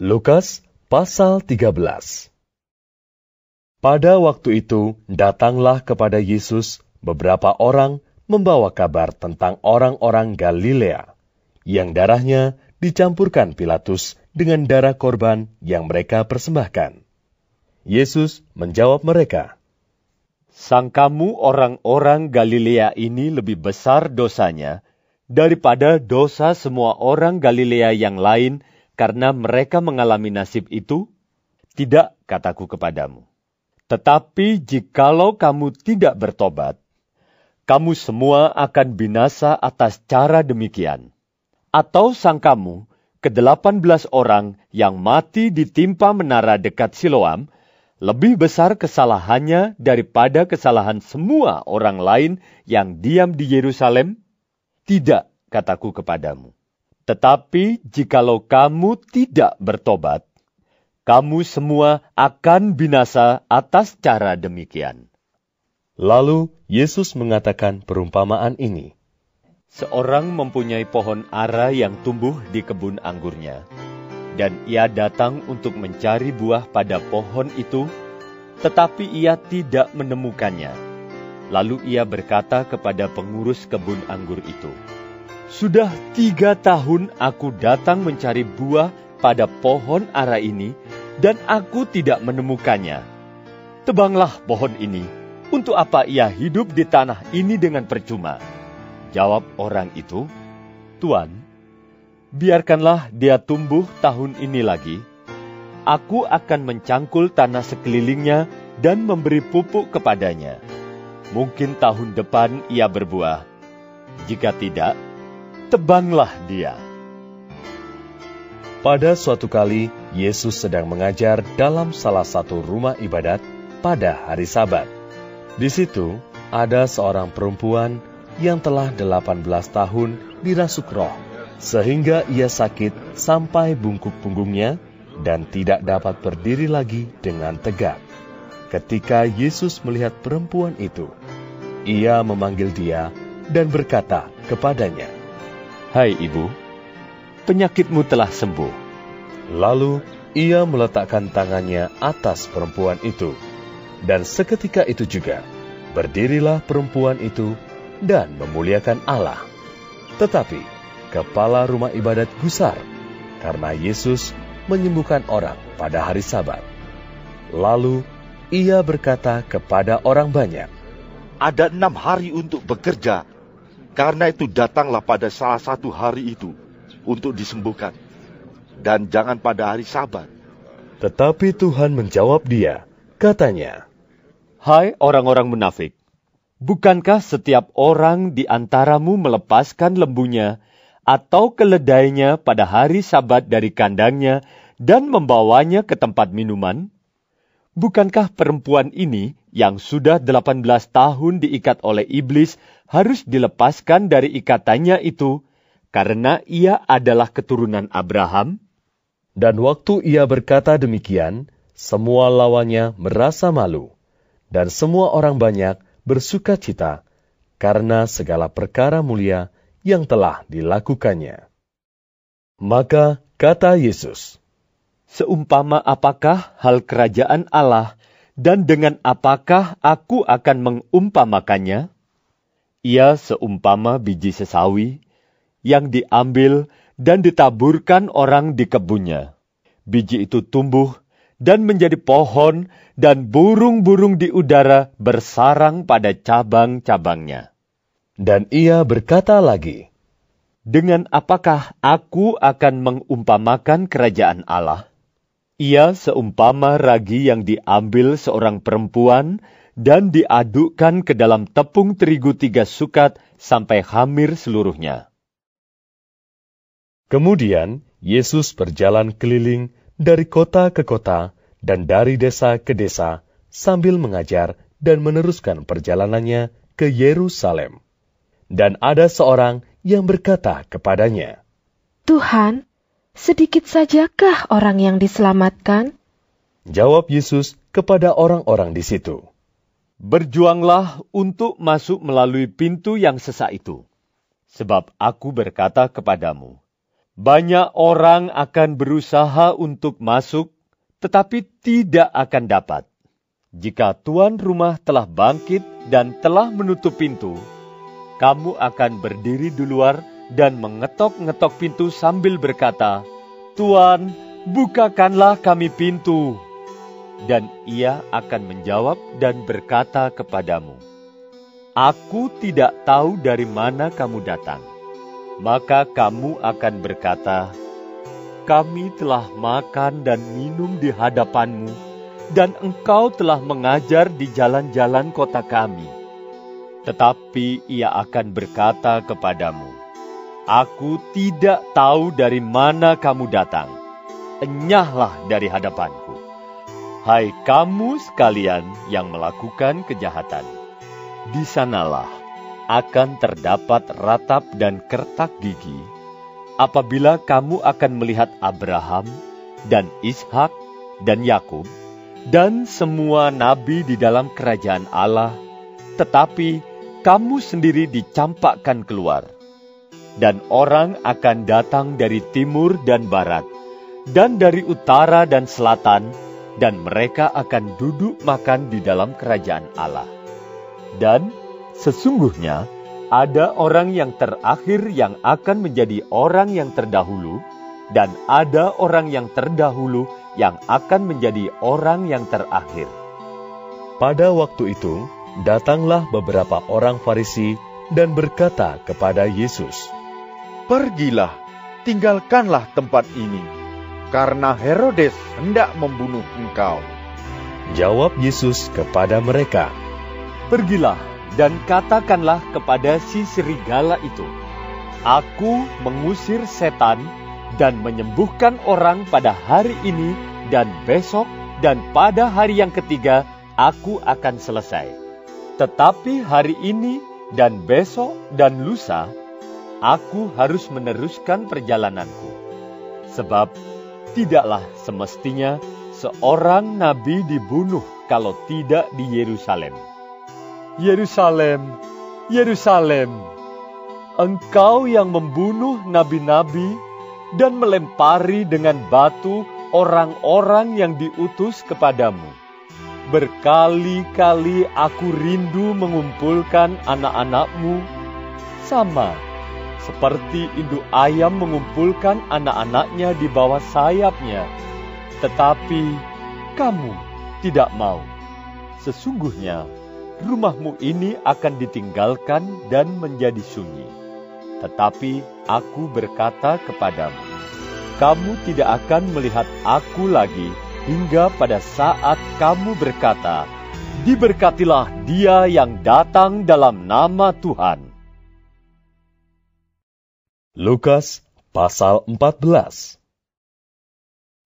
Lukas pasal 13 Pada waktu itu datanglah kepada Yesus beberapa orang membawa kabar tentang orang-orang Galilea yang darahnya dicampurkan Pilatus dengan darah korban yang mereka persembahkan. Yesus menjawab mereka, Sangkamu orang-orang Galilea ini lebih besar dosanya daripada dosa semua orang Galilea yang lain karena mereka mengalami nasib itu? Tidak, kataku kepadamu. Tetapi jikalau kamu tidak bertobat, kamu semua akan binasa atas cara demikian. Atau sangkamu, ke-18 orang yang mati ditimpa menara dekat Siloam, lebih besar kesalahannya daripada kesalahan semua orang lain yang diam di Yerusalem? Tidak, kataku kepadamu. Tetapi jikalau kamu tidak bertobat, kamu semua akan binasa atas cara demikian. Lalu Yesus mengatakan perumpamaan ini. Seorang mempunyai pohon ara yang tumbuh di kebun anggurnya, dan ia datang untuk mencari buah pada pohon itu, tetapi ia tidak menemukannya. Lalu ia berkata kepada pengurus kebun anggur itu, sudah tiga tahun aku datang mencari buah pada pohon ara ini, dan aku tidak menemukannya. Tebanglah pohon ini, untuk apa ia hidup di tanah ini dengan percuma? Jawab orang itu, Tuan, biarkanlah dia tumbuh tahun ini lagi. Aku akan mencangkul tanah sekelilingnya dan memberi pupuk kepadanya. Mungkin tahun depan ia berbuah. Jika tidak, tebanglah dia. Pada suatu kali, Yesus sedang mengajar dalam salah satu rumah ibadat pada hari Sabat. Di situ ada seorang perempuan yang telah 18 tahun dirasuk roh, sehingga ia sakit sampai bungkuk punggungnya dan tidak dapat berdiri lagi dengan tegak. Ketika Yesus melihat perempuan itu, ia memanggil dia dan berkata kepadanya, Hai ibu, penyakitmu telah sembuh. Lalu ia meletakkan tangannya atas perempuan itu, dan seketika itu juga berdirilah perempuan itu dan memuliakan Allah. Tetapi kepala rumah ibadat gusar karena Yesus menyembuhkan orang pada hari Sabat. Lalu ia berkata kepada orang banyak, "Ada enam hari untuk bekerja, karena itu datanglah pada salah satu hari itu untuk disembuhkan. Dan jangan pada hari sabat. Tetapi Tuhan menjawab dia, katanya, Hai orang-orang munafik, bukankah setiap orang di antaramu melepaskan lembunya atau keledainya pada hari sabat dari kandangnya dan membawanya ke tempat minuman? Bukankah perempuan ini yang sudah 18 tahun diikat oleh iblis harus dilepaskan dari ikatannya itu karena ia adalah keturunan Abraham? Dan waktu ia berkata demikian, semua lawannya merasa malu, dan semua orang banyak bersuka cita karena segala perkara mulia yang telah dilakukannya. Maka kata Yesus, Seumpama apakah hal kerajaan Allah, dan dengan apakah aku akan mengumpamakannya? Ia seumpama biji sesawi yang diambil dan ditaburkan orang di kebunnya. Biji itu tumbuh dan menjadi pohon, dan burung-burung di udara bersarang pada cabang-cabangnya. Dan ia berkata lagi, Dengan apakah aku akan mengumpamakan kerajaan Allah? Ia seumpama ragi yang diambil seorang perempuan dan diadukkan ke dalam tepung terigu tiga sukat sampai hamir seluruhnya. Kemudian Yesus berjalan keliling dari kota ke kota dan dari desa ke desa sambil mengajar dan meneruskan perjalanannya ke Yerusalem. Dan ada seorang yang berkata kepadanya, Tuhan, sedikit sajakah orang yang diselamatkan? Jawab Yesus kepada orang-orang di situ, Berjuanglah untuk masuk melalui pintu yang sesak itu. Sebab aku berkata kepadamu, Banyak orang akan berusaha untuk masuk, tetapi tidak akan dapat. Jika tuan rumah telah bangkit dan telah menutup pintu, kamu akan berdiri di luar dan mengetok-ngetok pintu sambil berkata, "Tuan, bukakanlah kami pintu." Dan ia akan menjawab dan berkata kepadamu, "Aku tidak tahu dari mana kamu datang." Maka kamu akan berkata, "Kami telah makan dan minum di hadapanmu, dan engkau telah mengajar di jalan-jalan kota kami." Tetapi ia akan berkata kepadamu, Aku tidak tahu dari mana kamu datang. Enyahlah dari hadapanku. Hai kamu sekalian yang melakukan kejahatan. Di sanalah akan terdapat ratap dan kertak gigi apabila kamu akan melihat Abraham dan Ishak dan Yakub dan semua nabi di dalam kerajaan Allah, tetapi kamu sendiri dicampakkan keluar dan orang akan datang dari timur dan barat, dan dari utara dan selatan, dan mereka akan duduk makan di dalam kerajaan Allah. Dan sesungguhnya ada orang yang terakhir yang akan menjadi orang yang terdahulu, dan ada orang yang terdahulu yang akan menjadi orang yang terakhir. Pada waktu itu, datanglah beberapa orang Farisi dan berkata kepada Yesus, Pergilah, tinggalkanlah tempat ini, karena Herodes hendak membunuh engkau. Jawab Yesus kepada mereka, Pergilah dan katakanlah kepada si serigala itu, Aku mengusir setan dan menyembuhkan orang pada hari ini dan besok dan pada hari yang ketiga aku akan selesai. Tetapi hari ini dan besok dan lusa aku harus meneruskan perjalananku. Sebab tidaklah semestinya seorang nabi dibunuh kalau tidak di Yerusalem. Yerusalem, Yerusalem, engkau yang membunuh nabi-nabi dan melempari dengan batu orang-orang yang diutus kepadamu. Berkali-kali aku rindu mengumpulkan anak-anakmu sama seperti induk ayam mengumpulkan anak-anaknya di bawah sayapnya, tetapi kamu tidak mau. Sesungguhnya rumahmu ini akan ditinggalkan dan menjadi sunyi. Tetapi aku berkata kepadamu, kamu tidak akan melihat aku lagi hingga pada saat kamu berkata, Diberkatilah dia yang datang dalam nama Tuhan. Lukas pasal 14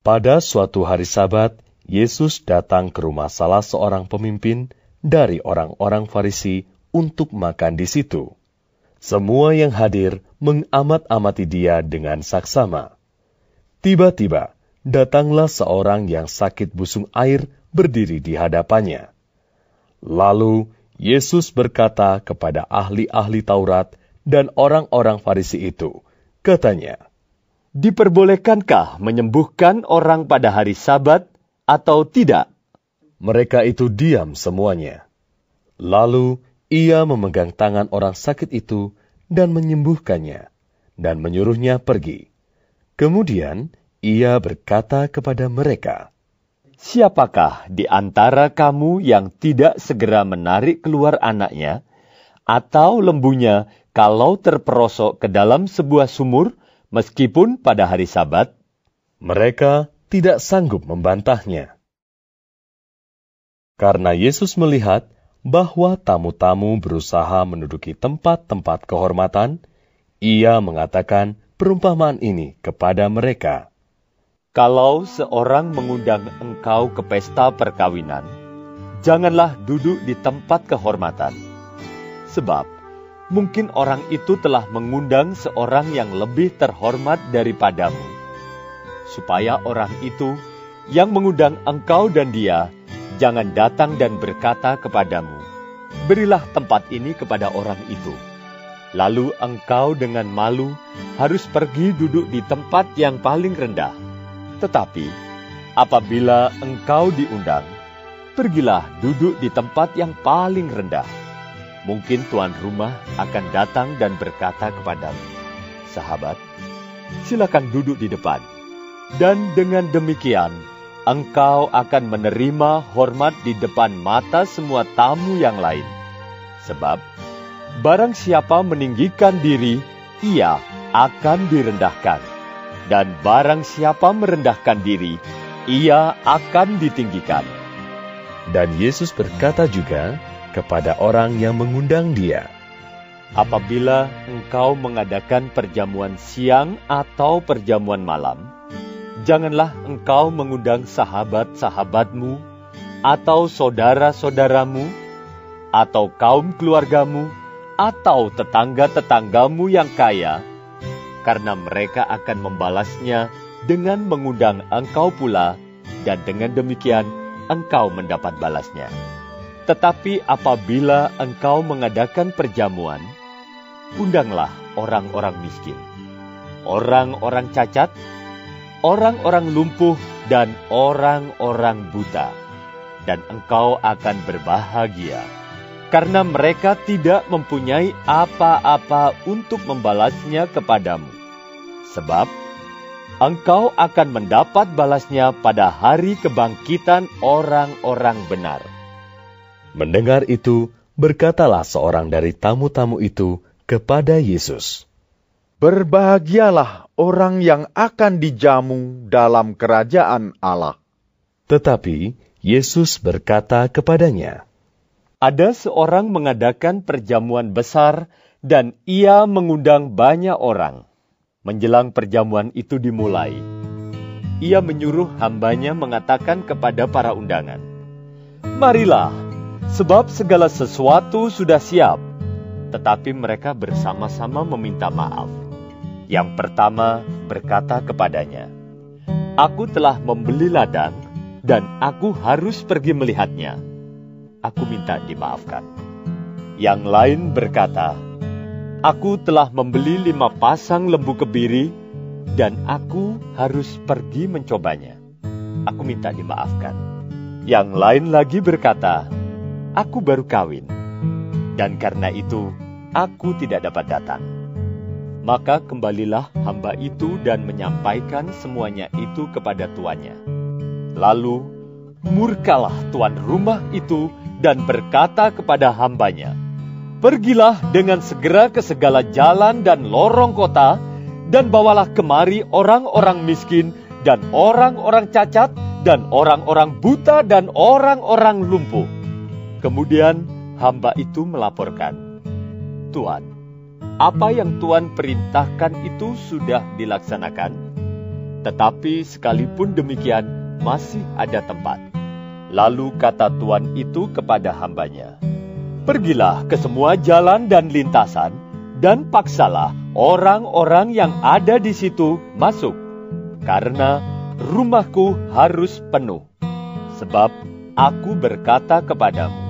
Pada suatu hari sabat, Yesus datang ke rumah salah seorang pemimpin dari orang-orang Farisi untuk makan di situ. Semua yang hadir mengamat-amati dia dengan saksama. Tiba-tiba, datanglah seorang yang sakit busung air berdiri di hadapannya. Lalu, Yesus berkata kepada ahli-ahli Taurat dan orang-orang Farisi itu. Katanya, Diperbolehkankah menyembuhkan orang pada hari sabat atau tidak? Mereka itu diam semuanya. Lalu ia memegang tangan orang sakit itu dan menyembuhkannya, dan menyuruhnya pergi. Kemudian ia berkata kepada mereka, Siapakah di antara kamu yang tidak segera menarik keluar anaknya, atau lembunya kalau terperosok ke dalam sebuah sumur, meskipun pada hari Sabat, mereka tidak sanggup membantahnya. Karena Yesus melihat bahwa tamu-tamu berusaha menduduki tempat-tempat kehormatan, ia mengatakan perumpamaan ini kepada mereka. Kalau seorang mengundang engkau ke pesta perkawinan, janganlah duduk di tempat kehormatan. Sebab mungkin orang itu telah mengundang seorang yang lebih terhormat daripadamu, supaya orang itu yang mengundang engkau dan dia jangan datang dan berkata kepadamu, "Berilah tempat ini kepada orang itu." Lalu engkau dengan malu harus pergi duduk di tempat yang paling rendah. Tetapi apabila engkau diundang, pergilah duduk di tempat yang paling rendah. Mungkin tuan rumah akan datang dan berkata kepadamu, "Sahabat, silakan duduk di depan." Dan dengan demikian, engkau akan menerima hormat di depan mata semua tamu yang lain. Sebab barang siapa meninggikan diri, ia akan direndahkan. Dan barang siapa merendahkan diri, ia akan ditinggikan. Dan Yesus berkata juga kepada orang yang mengundang dia, Apabila engkau mengadakan perjamuan siang atau perjamuan malam, janganlah engkau mengundang sahabat-sahabatmu, atau saudara-saudaramu, atau kaum keluargamu, atau tetangga-tetanggamu yang kaya, karena mereka akan membalasnya dengan mengundang engkau pula, dan dengan demikian engkau mendapat balasnya. Tetapi apabila engkau mengadakan perjamuan, undanglah orang-orang miskin, orang-orang cacat, orang-orang lumpuh dan orang-orang buta, dan engkau akan berbahagia, karena mereka tidak mempunyai apa-apa untuk membalasnya kepadamu. Sebab engkau akan mendapat balasnya pada hari kebangkitan orang-orang benar. Mendengar itu, berkatalah seorang dari tamu-tamu itu kepada Yesus, Berbahagialah orang yang akan dijamu dalam kerajaan Allah. Tetapi Yesus berkata kepadanya, Ada seorang mengadakan perjamuan besar dan ia mengundang banyak orang. Menjelang perjamuan itu dimulai, ia menyuruh hambanya mengatakan kepada para undangan, Marilah, sebab segala sesuatu sudah siap. Tetapi mereka bersama-sama meminta maaf. Yang pertama berkata kepadanya, Aku telah membeli ladang, dan aku harus pergi melihatnya. Aku minta dimaafkan. Yang lain berkata, Aku telah membeli lima pasang lembu kebiri, dan aku harus pergi mencobanya. Aku minta dimaafkan. Yang lain lagi berkata, Aku baru kawin, dan karena itu aku tidak dapat datang. Maka kembalilah hamba itu dan menyampaikan semuanya itu kepada tuannya. Lalu murkalah tuan rumah itu dan berkata kepada hambanya, Pergilah dengan segera ke segala jalan dan lorong kota, dan bawalah kemari orang-orang miskin, dan orang-orang cacat, dan orang-orang buta, dan orang-orang lumpuh. Kemudian hamba itu melaporkan, Tuan, apa yang Tuan perintahkan itu sudah dilaksanakan, tetapi sekalipun demikian masih ada tempat. Lalu kata Tuan itu kepada hambanya, Pergilah ke semua jalan dan lintasan, dan paksalah orang-orang yang ada di situ masuk, karena rumahku harus penuh. Sebab aku berkata kepadamu,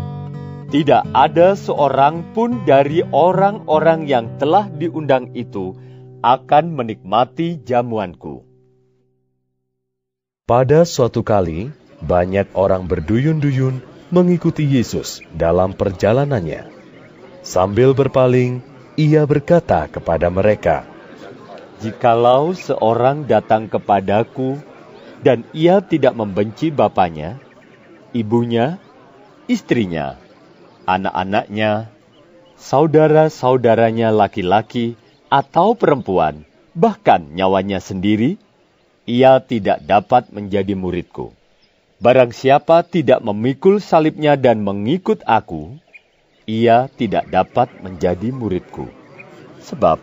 tidak ada seorang pun dari orang-orang yang telah diundang itu akan menikmati jamuanku. Pada suatu kali, banyak orang berduyun-duyun mengikuti Yesus dalam perjalanannya. Sambil berpaling, ia berkata kepada mereka, Jikalau seorang datang kepadaku dan ia tidak membenci bapaknya, ibunya, istrinya, anak-anaknya, saudara-saudaranya laki-laki atau perempuan, bahkan nyawanya sendiri, ia tidak dapat menjadi muridku. Barang siapa tidak memikul salibnya dan mengikut aku, ia tidak dapat menjadi muridku. Sebab,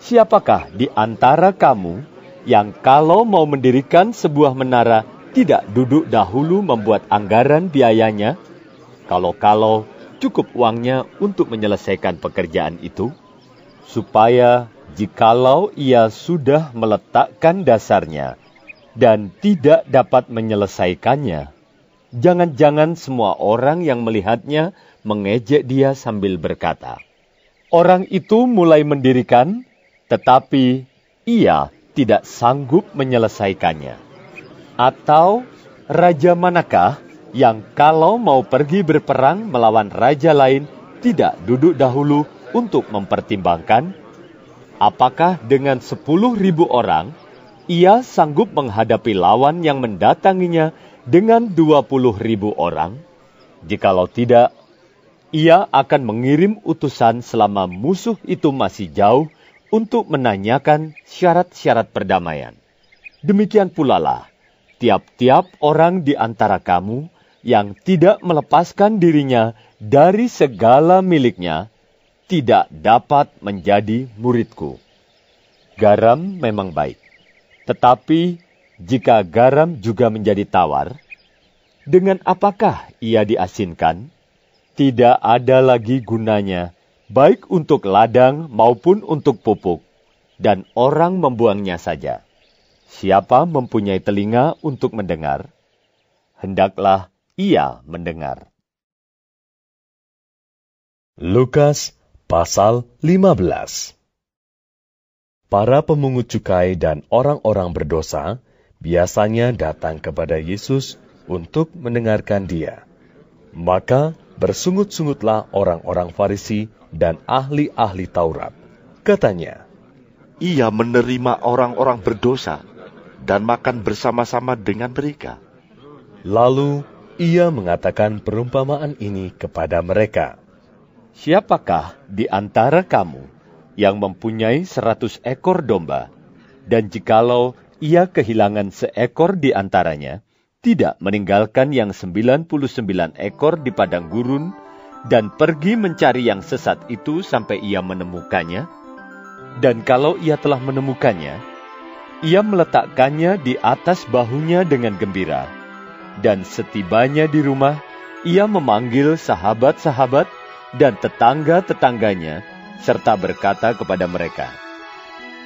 siapakah di antara kamu yang kalau mau mendirikan sebuah menara tidak duduk dahulu membuat anggaran biayanya? Kalau-kalau cukup uangnya untuk menyelesaikan pekerjaan itu, supaya jikalau ia sudah meletakkan dasarnya dan tidak dapat menyelesaikannya, jangan-jangan semua orang yang melihatnya mengejek dia sambil berkata, Orang itu mulai mendirikan, tetapi ia tidak sanggup menyelesaikannya. Atau raja manakah yang kalau mau pergi berperang melawan raja lain tidak duduk dahulu untuk mempertimbangkan apakah dengan sepuluh ribu orang ia sanggup menghadapi lawan yang mendatanginya dengan dua puluh ribu orang? Jikalau tidak, ia akan mengirim utusan selama musuh itu masih jauh untuk menanyakan syarat-syarat perdamaian. Demikian pula lah, tiap-tiap orang di antara kamu yang tidak melepaskan dirinya dari segala miliknya, tidak dapat menjadi muridku. Garam memang baik, tetapi jika garam juga menjadi tawar, dengan apakah ia diasinkan? Tidak ada lagi gunanya, baik untuk ladang maupun untuk pupuk, dan orang membuangnya saja. Siapa mempunyai telinga untuk mendengar, hendaklah ia mendengar. Lukas pasal 15 Para pemungut cukai dan orang-orang berdosa biasanya datang kepada Yesus untuk mendengarkan dia. Maka bersungut-sungutlah orang-orang Farisi dan ahli-ahli Taurat. Katanya, Ia menerima orang-orang berdosa dan makan bersama-sama dengan mereka. Lalu ia mengatakan perumpamaan ini kepada mereka. Siapakah di antara kamu yang mempunyai seratus ekor domba, dan jikalau ia kehilangan seekor di antaranya, tidak meninggalkan yang 99 ekor di padang gurun dan pergi mencari yang sesat itu sampai ia menemukannya? Dan kalau ia telah menemukannya, ia meletakkannya di atas bahunya dengan gembira. Dan setibanya di rumah, ia memanggil sahabat-sahabat dan tetangga-tetangganya, serta berkata kepada mereka,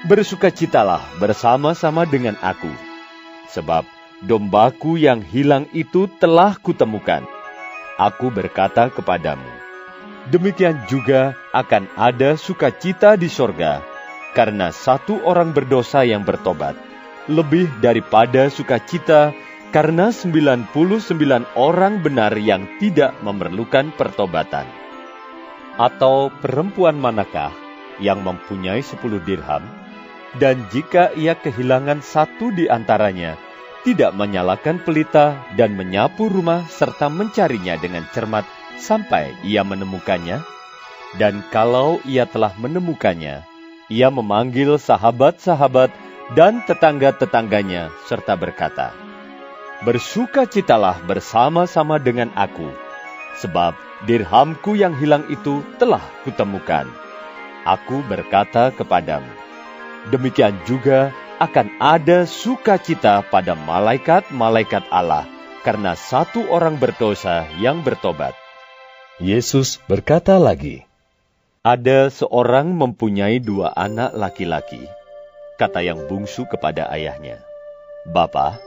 Bersukacitalah bersama-sama dengan aku, sebab dombaku yang hilang itu telah kutemukan. Aku berkata kepadamu, demikian juga akan ada sukacita di sorga, karena satu orang berdosa yang bertobat, lebih daripada sukacita karena 99 orang benar yang tidak memerlukan pertobatan. Atau perempuan manakah yang mempunyai 10 dirham, dan jika ia kehilangan satu di antaranya, tidak menyalakan pelita dan menyapu rumah serta mencarinya dengan cermat sampai ia menemukannya. Dan kalau ia telah menemukannya, ia memanggil sahabat-sahabat dan tetangga-tetangganya serta berkata, Bersukacitalah bersama-sama dengan aku, sebab dirhamku yang hilang itu telah kutemukan. Aku berkata kepadamu, demikian juga akan ada sukacita pada malaikat-malaikat Allah karena satu orang berdosa yang bertobat. Yesus berkata lagi, Ada seorang mempunyai dua anak laki-laki. Kata yang bungsu kepada ayahnya, Bapa,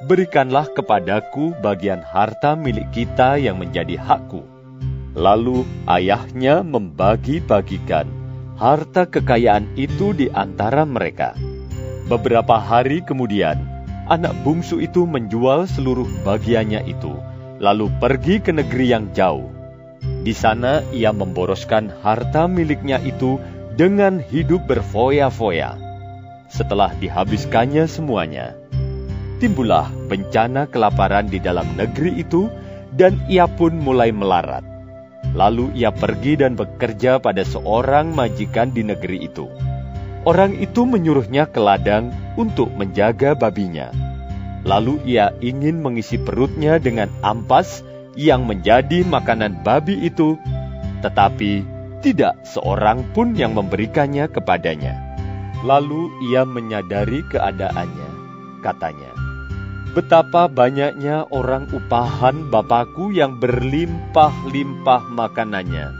berikanlah kepadaku bagian harta milik kita yang menjadi hakku. Lalu ayahnya membagi-bagikan harta kekayaan itu di antara mereka. Beberapa hari kemudian, anak bungsu itu menjual seluruh bagiannya itu, lalu pergi ke negeri yang jauh. Di sana ia memboroskan harta miliknya itu dengan hidup berfoya-foya. Setelah dihabiskannya semuanya, timbullah bencana kelaparan di dalam negeri itu, dan ia pun mulai melarat. Lalu ia pergi dan bekerja pada seorang majikan di negeri itu Orang itu menyuruhnya ke ladang untuk menjaga babinya. Lalu ia ingin mengisi perutnya dengan ampas yang menjadi makanan babi itu, tetapi tidak seorang pun yang memberikannya kepadanya. Lalu ia menyadari keadaannya, katanya, Betapa banyaknya orang upahan Bapakku yang berlimpah-limpah makanannya,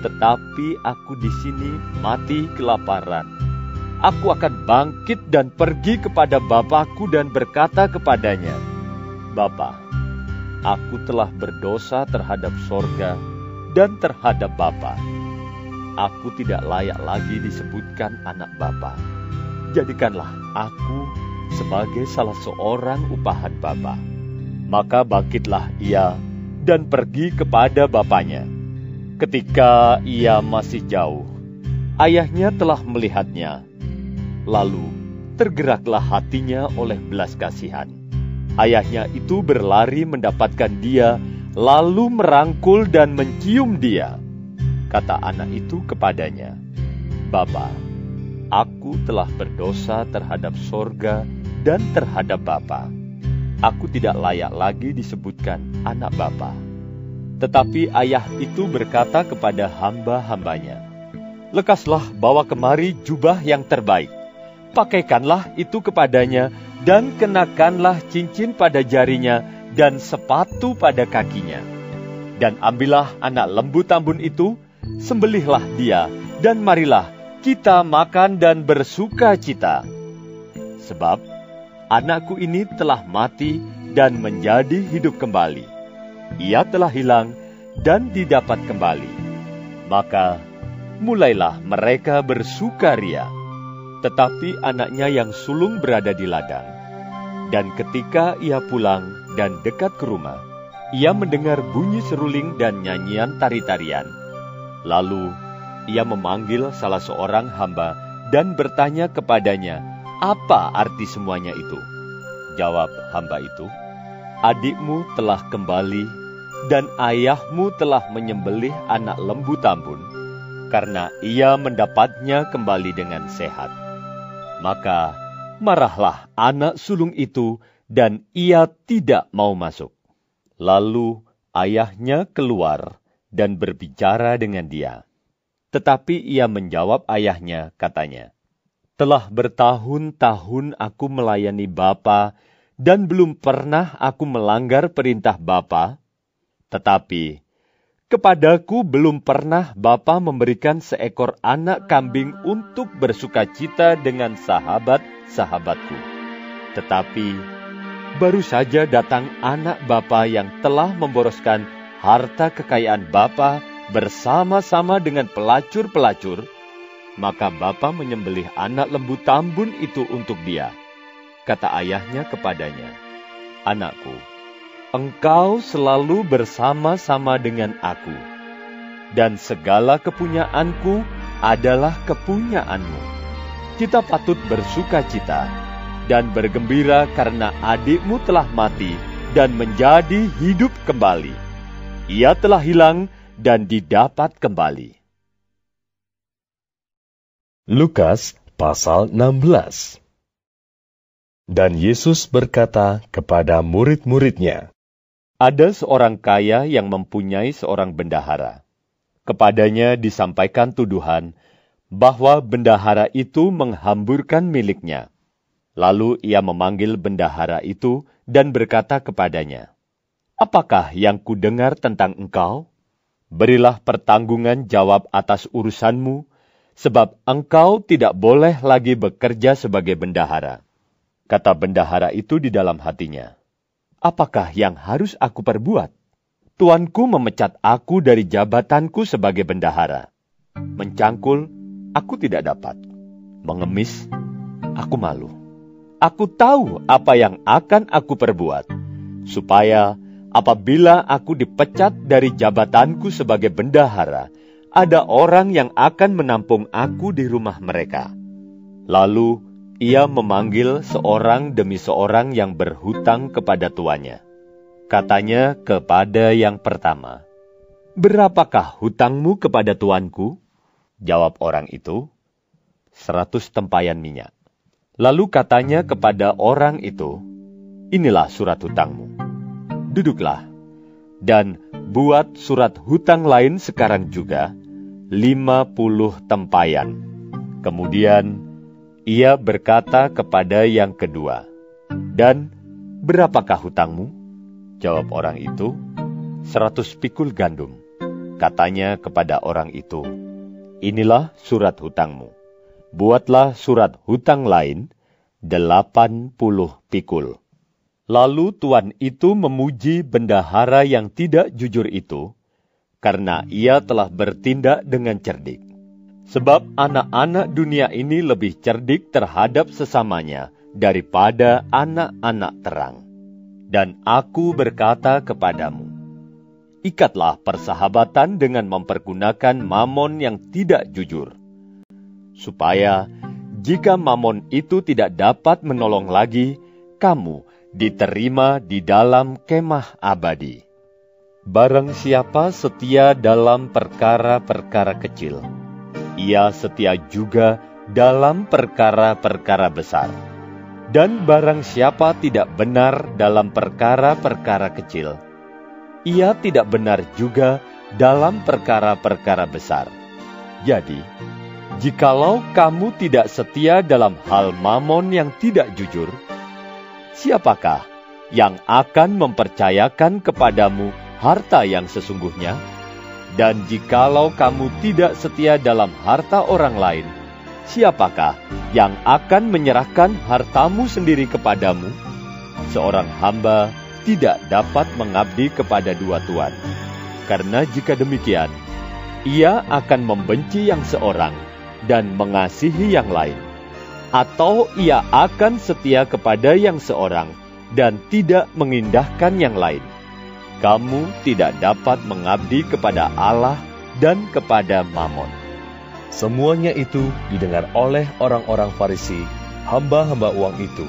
tetapi aku di sini mati kelaparan aku akan bangkit dan pergi kepada Bapakku dan berkata kepadanya, Bapa, aku telah berdosa terhadap sorga dan terhadap Bapa. aku tidak layak lagi disebutkan anak Bapa. Jadikanlah aku sebagai salah seorang upahan Bapa. Maka bangkitlah ia dan pergi kepada bapaknya. Ketika ia masih jauh, ayahnya telah melihatnya. Lalu tergeraklah hatinya oleh belas kasihan. Ayahnya itu berlari mendapatkan dia, lalu merangkul dan mencium dia. Kata anak itu kepadanya, Bapa, aku telah berdosa terhadap sorga dan terhadap Bapa aku tidak layak lagi disebutkan anak bapa. Tetapi ayah itu berkata kepada hamba-hambanya, Lekaslah bawa kemari jubah yang terbaik. Pakaikanlah itu kepadanya dan kenakanlah cincin pada jarinya dan sepatu pada kakinya. Dan ambillah anak lembu tambun itu, sembelihlah dia, dan marilah kita makan dan bersuka cita. Sebab anakku ini telah mati dan menjadi hidup kembali. Ia telah hilang dan didapat kembali. Maka mulailah mereka bersukaria. Tetapi anaknya yang sulung berada di ladang. Dan ketika ia pulang dan dekat ke rumah, ia mendengar bunyi seruling dan nyanyian tari-tarian. Lalu ia memanggil salah seorang hamba dan bertanya kepadanya, apa arti semuanya itu? Jawab hamba itu, adikmu telah kembali dan ayahmu telah menyembelih anak lembu tambun karena ia mendapatnya kembali dengan sehat. Maka marahlah anak sulung itu dan ia tidak mau masuk. Lalu ayahnya keluar dan berbicara dengan dia. Tetapi ia menjawab ayahnya, katanya, telah bertahun-tahun aku melayani Bapa dan belum pernah aku melanggar perintah Bapa. Tetapi kepadaku belum pernah Bapa memberikan seekor anak kambing untuk bersuka cita dengan sahabat-sahabatku. Tetapi baru saja datang anak Bapa yang telah memboroskan harta kekayaan Bapa bersama-sama dengan pelacur-pelacur, maka bapa menyembelih anak lembu tambun itu untuk dia. Kata ayahnya kepadanya, Anakku, engkau selalu bersama-sama dengan aku, dan segala kepunyaanku adalah kepunyaanmu. Kita patut bersuka cita dan bergembira karena adikmu telah mati dan menjadi hidup kembali. Ia telah hilang dan didapat kembali. Lukas pasal 16 Dan Yesus berkata kepada murid-muridnya, Ada seorang kaya yang mempunyai seorang bendahara. Kepadanya disampaikan tuduhan bahwa bendahara itu menghamburkan miliknya. Lalu ia memanggil bendahara itu dan berkata kepadanya, Apakah yang kudengar tentang engkau? Berilah pertanggungan jawab atas urusanmu, sebab engkau tidak boleh lagi bekerja sebagai bendahara. Kata bendahara itu di dalam hatinya, Apakah yang harus aku perbuat? Tuanku memecat aku dari jabatanku sebagai bendahara. Mencangkul, aku tidak dapat. Mengemis, aku malu. Aku tahu apa yang akan aku perbuat, supaya apabila aku dipecat dari jabatanku sebagai bendahara, ada orang yang akan menampung aku di rumah mereka. Lalu ia memanggil seorang demi seorang yang berhutang kepada tuannya. Katanya kepada yang pertama, Berapakah hutangmu kepada tuanku? Jawab orang itu, seratus tempayan minyak. Lalu katanya kepada orang itu, Inilah surat hutangmu. Duduklah, dan buat surat hutang lain sekarang juga, lima puluh tempayan. Kemudian ia berkata kepada yang kedua, Dan berapakah hutangmu? Jawab orang itu, seratus pikul gandum. Katanya kepada orang itu, Inilah surat hutangmu. Buatlah surat hutang lain, delapan puluh pikul. Lalu tuan itu memuji bendahara yang tidak jujur itu, karena ia telah bertindak dengan cerdik. Sebab anak-anak dunia ini lebih cerdik terhadap sesamanya daripada anak-anak terang. Dan aku berkata kepadamu, ikatlah persahabatan dengan mempergunakan mamon yang tidak jujur, supaya jika mamon itu tidak dapat menolong lagi, kamu diterima di dalam kemah abadi. Barang siapa setia dalam perkara-perkara kecil, ia setia juga dalam perkara-perkara besar. Dan barang siapa tidak benar dalam perkara-perkara kecil, ia tidak benar juga dalam perkara-perkara besar. Jadi, jikalau kamu tidak setia dalam hal mamon yang tidak jujur, siapakah yang akan mempercayakan kepadamu harta yang sesungguhnya? Dan jikalau kamu tidak setia dalam harta orang lain, siapakah yang akan menyerahkan hartamu sendiri kepadamu? Seorang hamba tidak dapat mengabdi kepada dua tuan, karena jika demikian, ia akan membenci yang seorang dan mengasihi yang lain, atau ia akan setia kepada yang seorang dan tidak mengindahkan yang lain kamu tidak dapat mengabdi kepada Allah dan kepada Mamon. Semuanya itu didengar oleh orang-orang Farisi, hamba-hamba uang itu.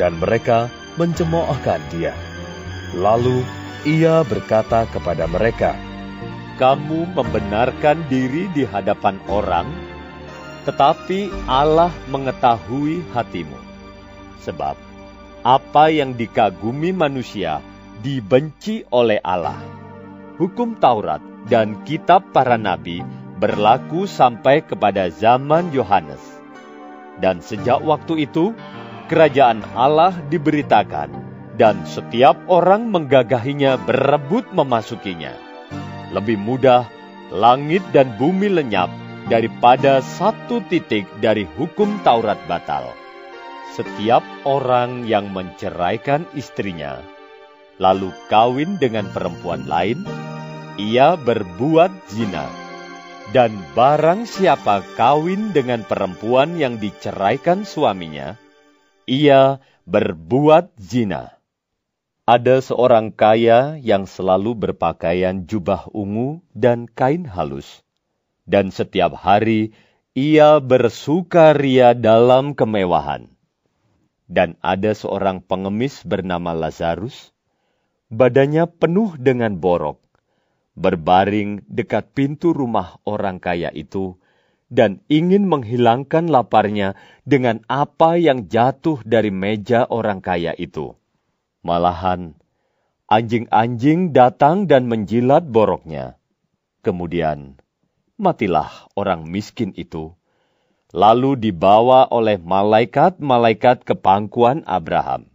Dan mereka mencemoohkan dia. Lalu ia berkata kepada mereka, Kamu membenarkan diri di hadapan orang, tetapi Allah mengetahui hatimu. Sebab apa yang dikagumi manusia, dibenci oleh Allah. Hukum Taurat dan kitab para nabi berlaku sampai kepada zaman Yohanes. Dan sejak waktu itu, kerajaan Allah diberitakan, dan setiap orang menggagahinya berebut memasukinya. Lebih mudah langit dan bumi lenyap daripada satu titik dari hukum Taurat batal. Setiap orang yang menceraikan istrinya lalu kawin dengan perempuan lain, ia berbuat zina. Dan barang siapa kawin dengan perempuan yang diceraikan suaminya, ia berbuat zina. Ada seorang kaya yang selalu berpakaian jubah ungu dan kain halus, dan setiap hari ia bersukaria dalam kemewahan. Dan ada seorang pengemis bernama Lazarus, badannya penuh dengan borok, berbaring dekat pintu rumah orang kaya itu, dan ingin menghilangkan laparnya dengan apa yang jatuh dari meja orang kaya itu. Malahan, anjing-anjing datang dan menjilat boroknya. Kemudian, matilah orang miskin itu, lalu dibawa oleh malaikat-malaikat ke pangkuan Abraham.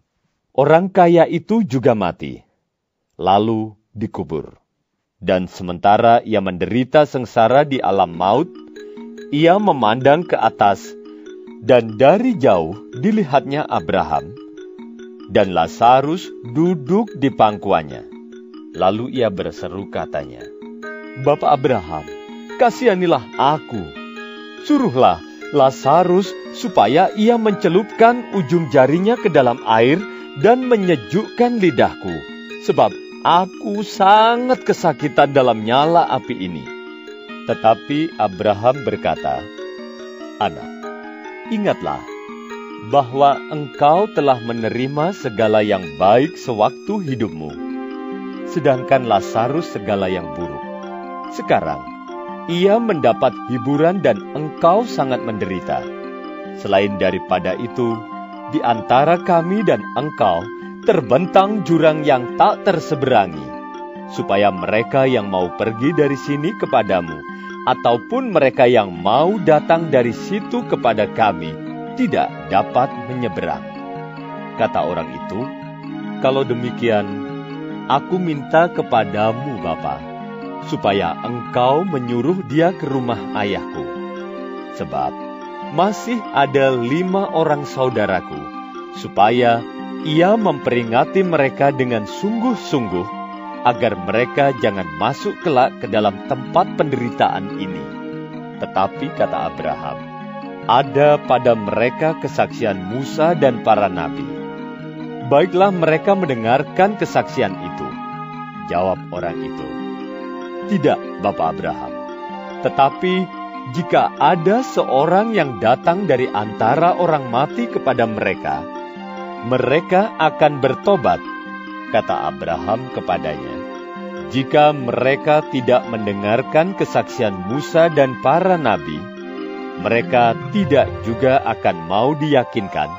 Orang kaya itu juga mati lalu dikubur. Dan sementara ia menderita sengsara di alam maut, ia memandang ke atas, dan dari jauh dilihatnya Abraham, dan Lazarus duduk di pangkuannya. Lalu ia berseru katanya, Bapak Abraham, kasihanilah aku. Suruhlah Lazarus supaya ia mencelupkan ujung jarinya ke dalam air dan menyejukkan lidahku, sebab Aku sangat kesakitan dalam nyala api ini. Tetapi Abraham berkata, Anak, ingatlah bahwa engkau telah menerima segala yang baik sewaktu hidupmu, sedangkan Lazarus segala yang buruk. Sekarang, ia mendapat hiburan dan engkau sangat menderita. Selain daripada itu, di antara kami dan engkau terbentang jurang yang tak terseberangi, supaya mereka yang mau pergi dari sini kepadamu, ataupun mereka yang mau datang dari situ kepada kami, tidak dapat menyeberang. Kata orang itu, kalau demikian, aku minta kepadamu, Bapa, supaya engkau menyuruh dia ke rumah ayahku. Sebab masih ada lima orang saudaraku, supaya ia memperingati mereka dengan sungguh-sungguh agar mereka jangan masuk kelak ke dalam tempat penderitaan ini. Tetapi kata Abraham, ada pada mereka kesaksian Musa dan para nabi. Baiklah mereka mendengarkan kesaksian itu. Jawab orang itu, Tidak, Bapak Abraham. Tetapi jika ada seorang yang datang dari antara orang mati kepada mereka, mereka akan bertobat, kata Abraham kepadanya. Jika mereka tidak mendengarkan kesaksian Musa dan para nabi, mereka tidak juga akan mau diyakinkan,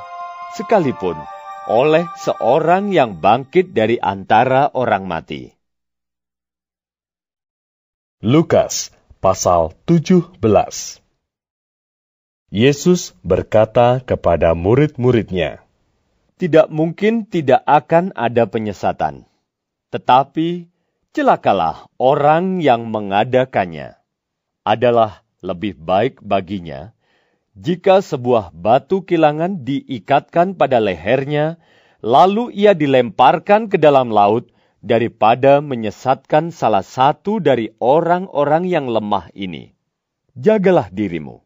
sekalipun oleh seorang yang bangkit dari antara orang mati. Lukas pasal 17 Yesus berkata kepada murid-muridnya, Tidak mungkin tidak akan ada penyesatan, tetapi celakalah orang yang mengadakannya. Adalah lebih baik baginya jika sebuah batu kilangan diikatkan pada lehernya, lalu ia dilemparkan ke dalam laut, daripada menyesatkan salah satu dari orang-orang yang lemah ini. Jagalah dirimu.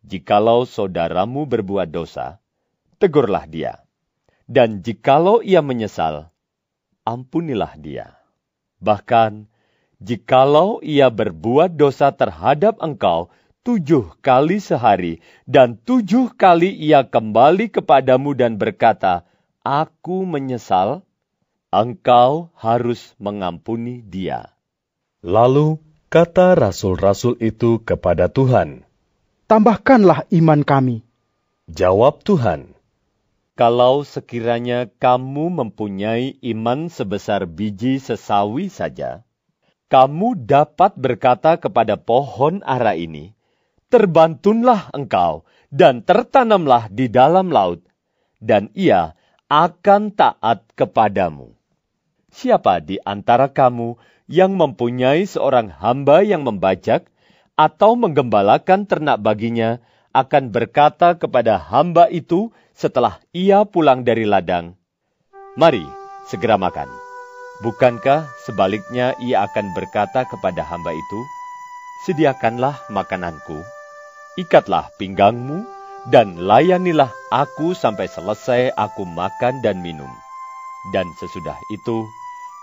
Jikalau saudaramu berbuat dosa, tegurlah dia. Dan jikalau ia menyesal, ampunilah dia. Bahkan, jikalau ia berbuat dosa terhadap engkau tujuh kali sehari, dan tujuh kali ia kembali kepadamu dan berkata, Aku menyesal, engkau harus mengampuni dia. Lalu kata rasul-rasul itu kepada Tuhan, Tambahkanlah iman kami. Jawab Tuhan, Kalau sekiranya kamu mempunyai iman sebesar biji sesawi saja, kamu dapat berkata kepada pohon ara ini, Terbantunlah engkau dan tertanamlah di dalam laut, dan ia akan taat kepadamu. Siapa di antara kamu yang mempunyai seorang hamba yang membajak atau menggembalakan ternak baginya, akan berkata kepada hamba itu setelah ia pulang dari ladang, Mari, segera makan. Bukankah sebaliknya ia akan berkata kepada hamba itu, Sediakanlah makananku, ikatlah pinggangmu, dan layanilah aku sampai selesai aku makan dan minum. Dan sesudah itu,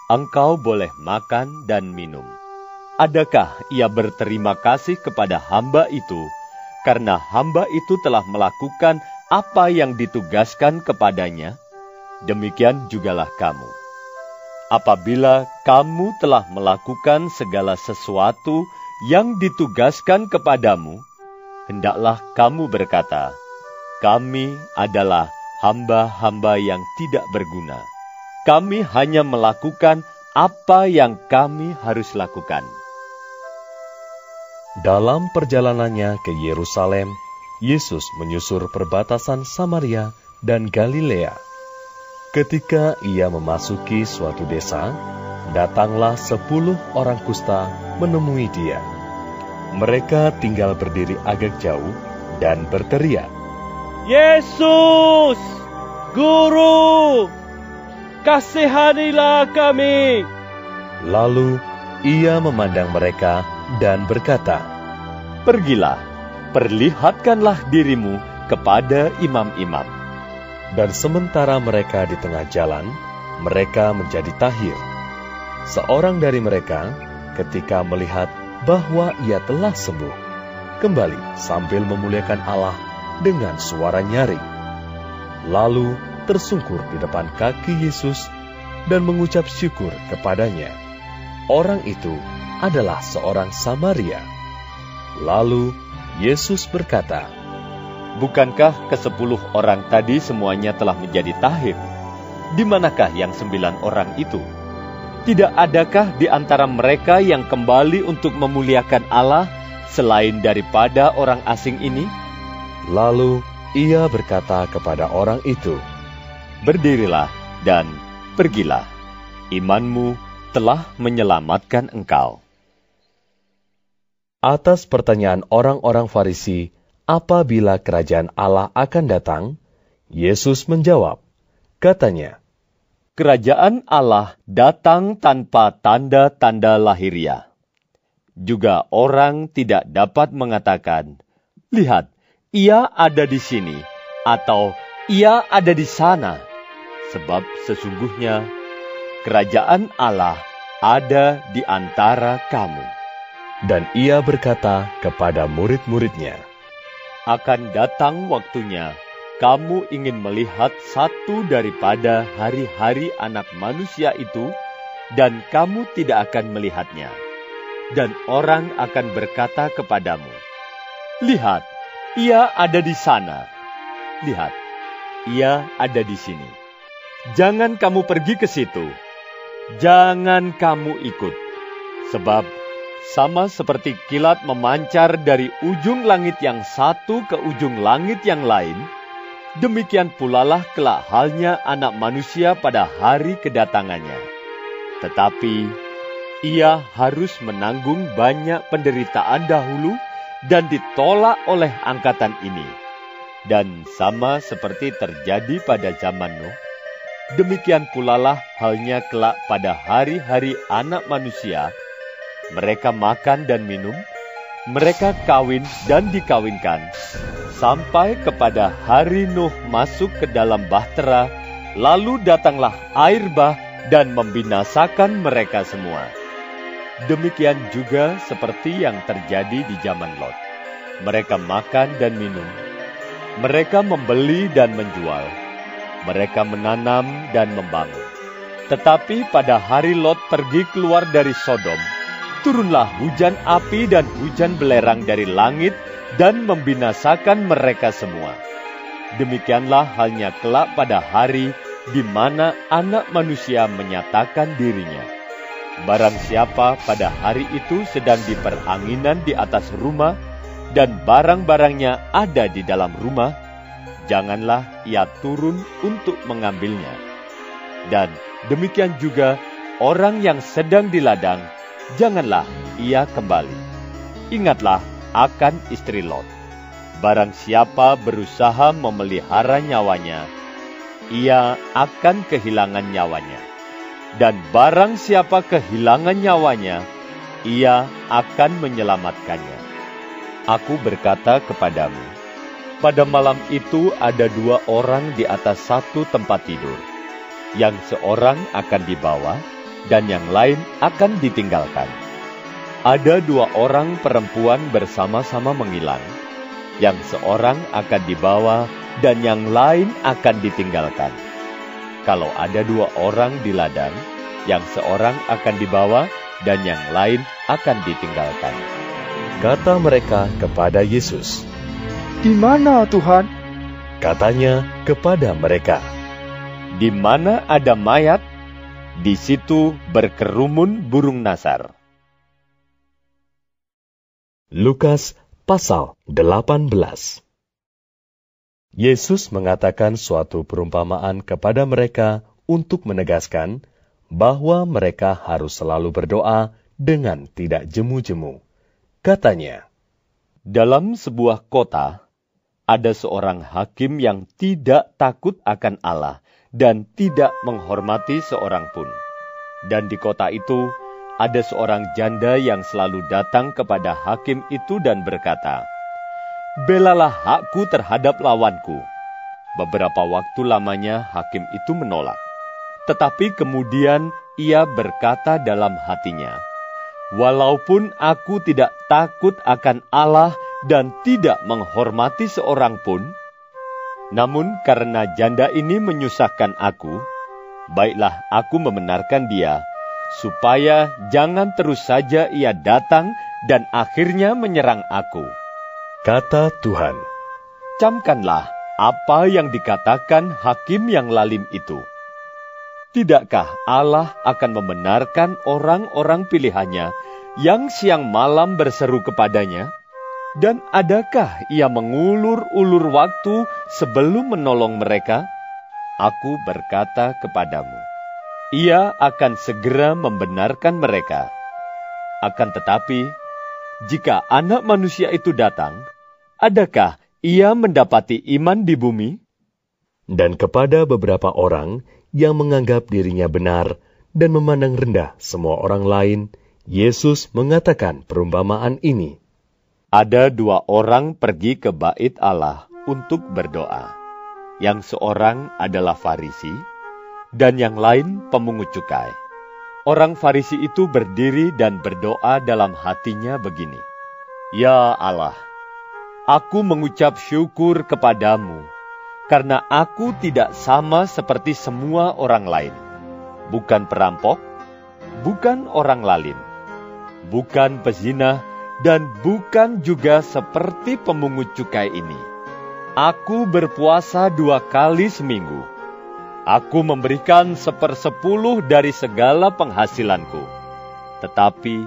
engkau boleh makan dan minum. Adakah ia berterima kasih kepada hamba itu, karena hamba itu telah melakukan apa yang ditugaskan kepadanya? Demikian jugalah kamu. Apabila kamu telah melakukan segala sesuatu yang ditugaskan kepadamu, hendaklah kamu berkata, "Kami adalah hamba-hamba yang tidak berguna. Kami hanya melakukan apa yang kami harus lakukan." Dalam perjalanannya ke Yerusalem, Yesus menyusur perbatasan Samaria dan Galilea. Ketika ia memasuki suatu desa, datanglah sepuluh orang kusta menemui dia. Mereka tinggal berdiri agak jauh dan berteriak, Yesus, Guru, kasihanilah kami. Lalu ia memandang mereka dan berkata, Pergilah, perlihatkanlah dirimu kepada imam-imam. Dan sementara mereka di tengah jalan, mereka menjadi tahir. Seorang dari mereka, ketika melihat bahwa ia telah sembuh, kembali sambil memuliakan Allah dengan suara nyaring. Lalu tersungkur di depan kaki Yesus dan mengucap syukur kepadanya. Orang itu adalah seorang Samaria. Lalu Yesus berkata, Bukankah kesepuluh orang tadi semuanya telah menjadi tahir? Di manakah yang sembilan orang itu? Tidak adakah di antara mereka yang kembali untuk memuliakan Allah selain daripada orang asing ini? Lalu ia berkata kepada orang itu, Berdirilah dan pergilah. Imanmu telah menyelamatkan engkau. Atas pertanyaan orang-orang Farisi, apabila kerajaan Allah akan datang, Yesus menjawab, katanya, Kerajaan Allah datang tanpa tanda-tanda lahiriah. Juga orang tidak dapat mengatakan, "Lihat, ia ada di sini," atau "ia ada di sana." Sebab sesungguhnya kerajaan Allah ada di antara kamu. Dan ia berkata kepada murid-muridnya, Akan datang waktunya kamu ingin melihat satu daripada hari-hari anak manusia itu, dan kamu tidak akan melihatnya. Dan orang akan berkata kepadamu, Lihat, ia ada di sana. Lihat, ia ada di sini. Jangan kamu pergi ke situ. Jangan kamu ikut. Sebab sama seperti kilat memancar dari ujung langit yang satu ke ujung langit yang lain, demikian pulalah kelak halnya anak manusia pada hari kedatangannya. Tetapi ia harus menanggung banyak penderitaan dahulu dan ditolak oleh angkatan ini. Dan sama seperti terjadi pada zaman Nuh, Demikian pulalah halnya kelak pada hari-hari anak manusia. Mereka makan dan minum, mereka kawin dan dikawinkan, sampai kepada hari Nuh masuk ke dalam bahtera, lalu datanglah air bah dan membinasakan mereka semua. Demikian juga seperti yang terjadi di zaman Lot. Mereka makan dan minum, mereka membeli dan menjual, mereka menanam dan membangun. Tetapi pada hari Lot pergi keluar dari Sodom, turunlah hujan api dan hujan belerang dari langit dan membinasakan mereka semua. Demikianlah halnya kelak pada hari di mana anak manusia menyatakan dirinya. Barang siapa pada hari itu sedang di peranginan di atas rumah, dan barang-barangnya ada di dalam rumah, janganlah ia turun untuk mengambilnya. Dan demikian juga orang yang sedang di ladang, janganlah ia kembali. Ingatlah akan istri Lot. Barang siapa berusaha memelihara nyawanya, ia akan kehilangan nyawanya. Dan barang siapa kehilangan nyawanya, ia akan menyelamatkannya. Aku berkata kepadamu, pada malam itu ada dua orang di atas satu tempat tidur. Yang seorang akan dibawa dan yang lain akan ditinggalkan. Ada dua orang perempuan bersama-sama mengilang. Yang seorang akan dibawa dan yang lain akan ditinggalkan. Kalau ada dua orang di ladang, yang seorang akan dibawa dan yang lain akan ditinggalkan. Kata mereka kepada Yesus, Di mana Tuhan? Katanya kepada mereka, Di mana ada mayat, di situ berkerumun burung nasar. Lukas pasal 18 Yesus mengatakan suatu perumpamaan kepada mereka untuk menegaskan bahwa mereka harus selalu berdoa dengan tidak jemu-jemu. Katanya, Dalam sebuah kota, ada seorang hakim yang tidak takut akan Allah dan tidak menghormati seorang pun. Dan di kota itu ada seorang janda yang selalu datang kepada hakim itu dan berkata, Belalah hakku terhadap lawanku. Beberapa waktu lamanya hakim itu menolak. Tetapi kemudian ia berkata dalam hatinya, Walaupun aku tidak takut akan Allah dan tidak menghormati seorang pun, namun karena janda ini menyusahkan aku, baiklah aku membenarkan dia, supaya jangan terus saja ia datang dan akhirnya menyerang aku. kata Tuhan, Camkanlah apa yang dikatakan hakim yang lalim itu. Tidakkah Allah akan membenarkan orang-orang pilihannya yang siang malam berseru kepadanya? Dan adakah ia mengulur-ulur waktu sebelum menolong mereka? Aku berkata kepadamu, ia akan segera membenarkan mereka. Akan tetapi, jika anak manusia itu datang, adakah ia mendapati iman di bumi? dan kepada beberapa orang yang menganggap dirinya benar dan memandang rendah semua orang lain, Yesus mengatakan perumpamaan ini. Ada dua orang pergi ke bait Allah untuk berdoa. Yang seorang adalah Farisi, dan yang lain pemungut cukai. Orang Farisi itu berdiri dan berdoa dalam hatinya begini, Ya Allah, aku mengucap syukur kepadamu, karena aku tidak sama seperti semua orang lain. Bukan perampok, bukan orang lalim, bukan pezina, dan bukan juga seperti pemungut cukai ini. Aku berpuasa dua kali seminggu. Aku memberikan sepersepuluh dari segala penghasilanku. Tetapi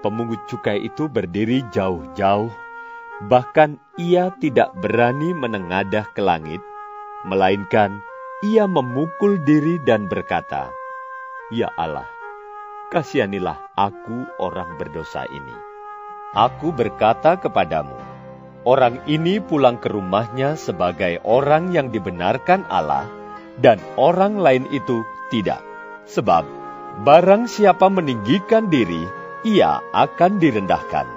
pemungut cukai itu berdiri jauh-jauh, bahkan ia tidak berani menengadah ke langit, melainkan ia memukul diri dan berkata, Ya Allah, kasihanilah aku orang berdosa ini. Aku berkata kepadamu, Orang ini pulang ke rumahnya sebagai orang yang dibenarkan Allah, dan orang lain itu tidak. Sebab barang siapa meninggikan diri, ia akan direndahkan,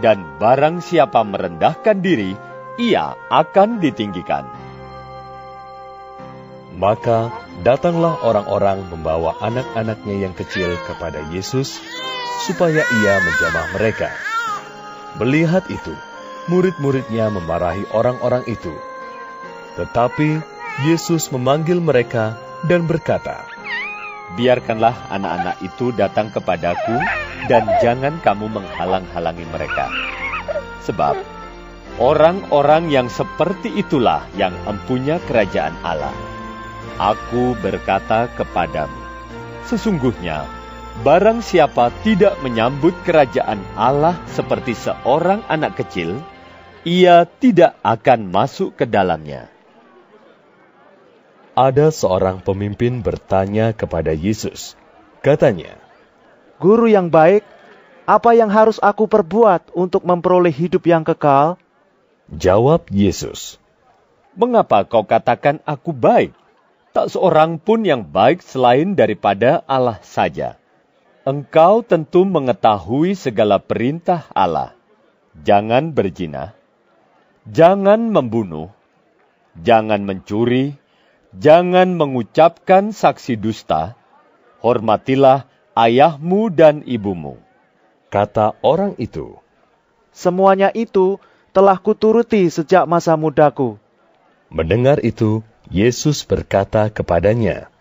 dan barang siapa merendahkan diri, ia akan ditinggikan. Maka datanglah orang-orang membawa anak-anaknya yang kecil kepada Yesus, supaya ia menjamah mereka. Melihat itu, murid-muridnya memarahi orang-orang itu. Tetapi Yesus memanggil mereka dan berkata, Biarkanlah anak-anak itu datang kepadaku, dan jangan kamu menghalang-halangi mereka. Sebab orang-orang yang seperti itulah yang empunya kerajaan Allah. Aku berkata kepadamu, sesungguhnya barang siapa tidak menyambut kerajaan Allah seperti seorang anak kecil, ia tidak akan masuk ke dalamnya. Ada seorang pemimpin bertanya kepada Yesus. Katanya, Guru yang baik, apa yang harus aku perbuat untuk memperoleh hidup yang kekal? Jawab Yesus, Mengapa kau katakan aku baik? Tak seorang pun yang baik selain daripada Allah saja. Engkau tentu mengetahui segala perintah Allah. Jangan berzina, jangan membunuh, jangan mencuri, jangan mengucapkan saksi dusta, hormatilah ayahmu dan ibumu. Kata orang itu, Semuanya itu telah kuturuti sejak masa mudaku. Mendengar itu, Yesus berkata kepadanya,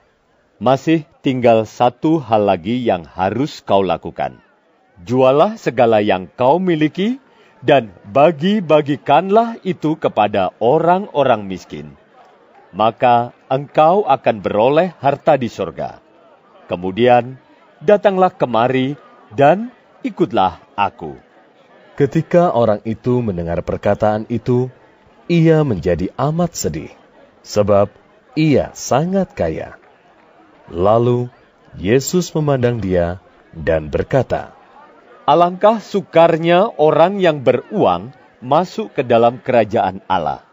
Masih tinggal satu hal lagi yang harus kau lakukan. Jualah segala yang kau miliki dan bagi-bagikanlah itu kepada orang-orang miskin. Maka engkau akan beroleh harta di sorga. Kemudian datanglah kemari dan ikutlah aku. Ketika orang itu mendengar perkataan itu, ia menjadi amat sedih, sebab ia sangat kaya. Lalu Yesus memandang dia dan berkata, Alangkah sukarnya orang yang beruang masuk ke dalam kerajaan Allah.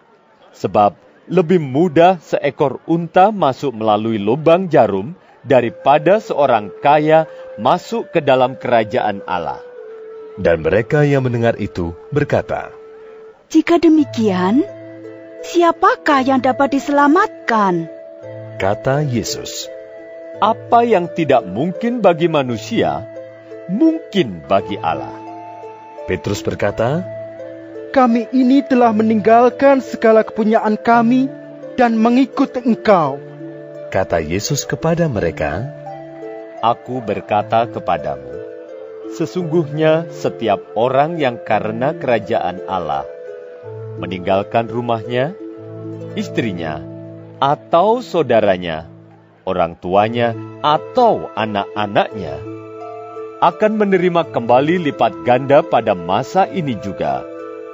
Sebab lebih mudah seekor unta masuk melalui lubang jarum daripada seorang kaya masuk ke dalam kerajaan Allah. Dan mereka yang mendengar itu berkata, Jika demikian, siapakah yang dapat diselamatkan? Kata Yesus, Apa yang tidak mungkin bagi manusia, mungkin bagi Allah. Petrus berkata, Kami ini telah meninggalkan segala kepunyaan kami dan mengikut engkau. Kata Yesus kepada mereka, Aku berkata kepadamu, sesungguhnya setiap orang yang karena kerajaan Allah meninggalkan rumahnya, istrinya, atau saudaranya, orang tuanya, atau anak-anaknya, akan menerima kembali lipat ganda pada masa ini juga,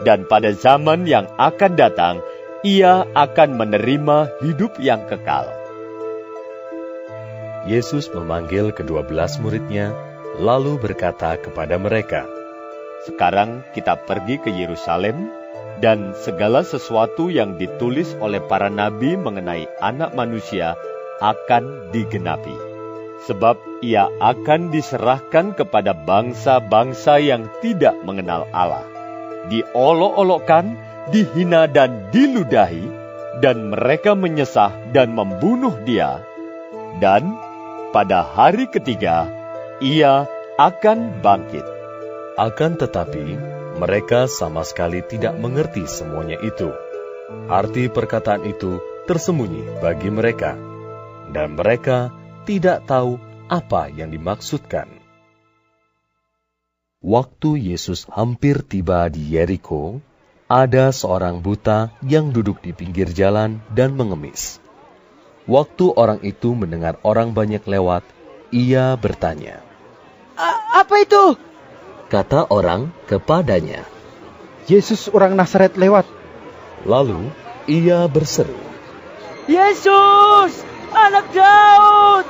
dan pada zaman yang akan datang, ia akan menerima hidup yang kekal. Yesus memanggil kedua belas muridnya, lalu berkata kepada mereka, Sekarang kita pergi ke Yerusalem, dan segala sesuatu yang ditulis oleh para nabi mengenai anak manusia akan digenapi. sebab ia akan diserahkan kepada bangsa-bangsa yang tidak mengenal Allah, diolok-olokkan, dihina dan diludahi, dan mereka menyesah dan membunuh dia. Dan pada hari ketiga, ia akan bangkit. Akan tetapi, mereka sama sekali tidak mengerti semuanya itu. Arti perkataan itu tersembunyi bagi mereka, dan mereka tidak tahu apa yang dimaksudkan. Waktu Yesus hampir tiba di Yeriko, ada seorang buta yang duduk di pinggir jalan dan mengemis. Waktu orang itu mendengar orang banyak lewat, ia bertanya, A "Apa itu?" kata orang kepadanya. Yesus orang Nazaret lewat. Lalu ia berseru, Yesus, anak Daud,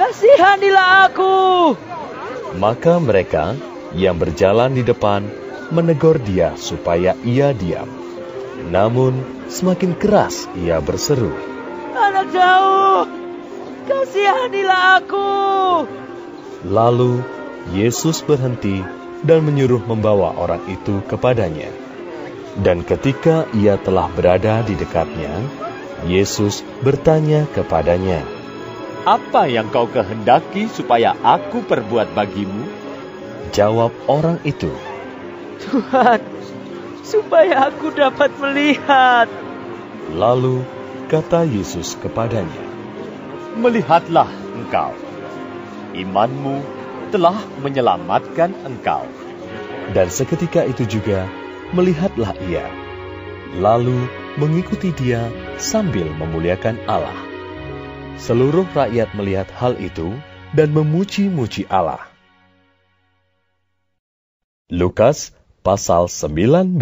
kasihanilah aku. Maka mereka yang berjalan di depan menegur dia supaya ia diam. Namun semakin keras ia berseru, Anak Daud, kasihanilah aku. Lalu Yesus berhenti dan menyuruh membawa orang itu kepadanya. Dan ketika ia telah berada di dekatnya, Yesus bertanya kepadanya, Apa yang kau kehendaki supaya aku perbuat bagimu? Jawab orang itu, Tuhan, supaya aku dapat melihat. Lalu kata Yesus kepadanya, Melihatlah engkau. Imanmu telah menyelamatkan engkau. Dan seketika itu juga melihatlah ia, lalu mengikuti dia sambil memuliakan Allah. Seluruh rakyat melihat hal itu dan memuji-muji Allah. Lukas pasal 19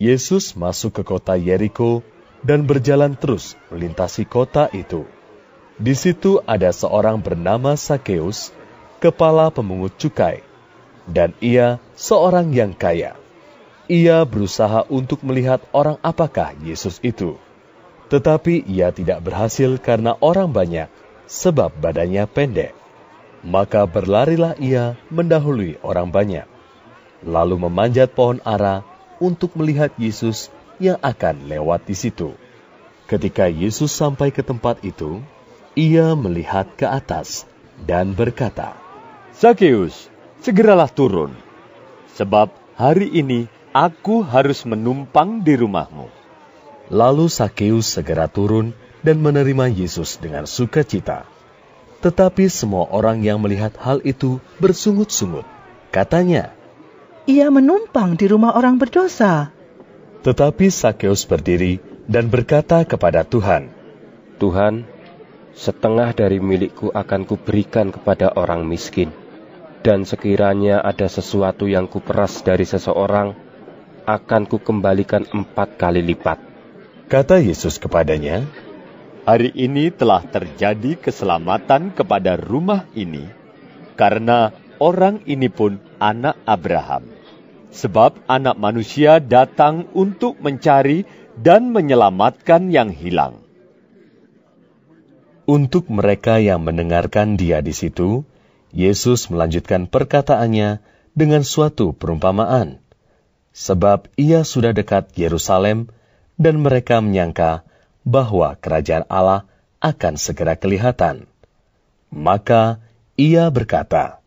Yesus masuk ke kota Yeriko dan berjalan terus melintasi kota itu. Di situ ada seorang bernama Sakeus, kepala pemungut cukai, dan ia seorang yang kaya. Ia berusaha untuk melihat orang apakah Yesus itu. Tetapi ia tidak berhasil karena orang banyak, sebab badannya pendek. Maka berlarilah ia mendahului orang banyak, lalu memanjat pohon ara untuk melihat Yesus yang akan lewat di situ. Ketika Yesus sampai ke tempat itu, ia melihat ke atas dan berkata, Sakeus, segeralah turun, sebab hari ini aku harus menumpang di rumahmu. Lalu Sakeus segera turun dan menerima Yesus dengan sukacita. Tetapi semua orang yang melihat hal itu bersungut-sungut. Katanya, Ia menumpang di rumah orang berdosa. Tetapi Sakeus berdiri dan berkata kepada Tuhan, Tuhan, setengah dari milikku akan kuberikan kepada orang miskin. Dan sekiranya ada sesuatu yang kuperas dari seseorang, akan kukembalikan empat kali lipat. Kata Yesus kepadanya, Hari ini telah terjadi keselamatan kepada rumah ini, karena orang ini pun anak Abraham. Sebab anak manusia datang untuk mencari dan menyelamatkan yang hilang. Untuk mereka yang mendengarkan dia di situ, Yesus melanjutkan perkataannya dengan suatu perumpamaan. Sebab ia sudah dekat Yerusalem dan mereka menyangka bahwa kerajaan Allah akan segera kelihatan. Maka ia berkata,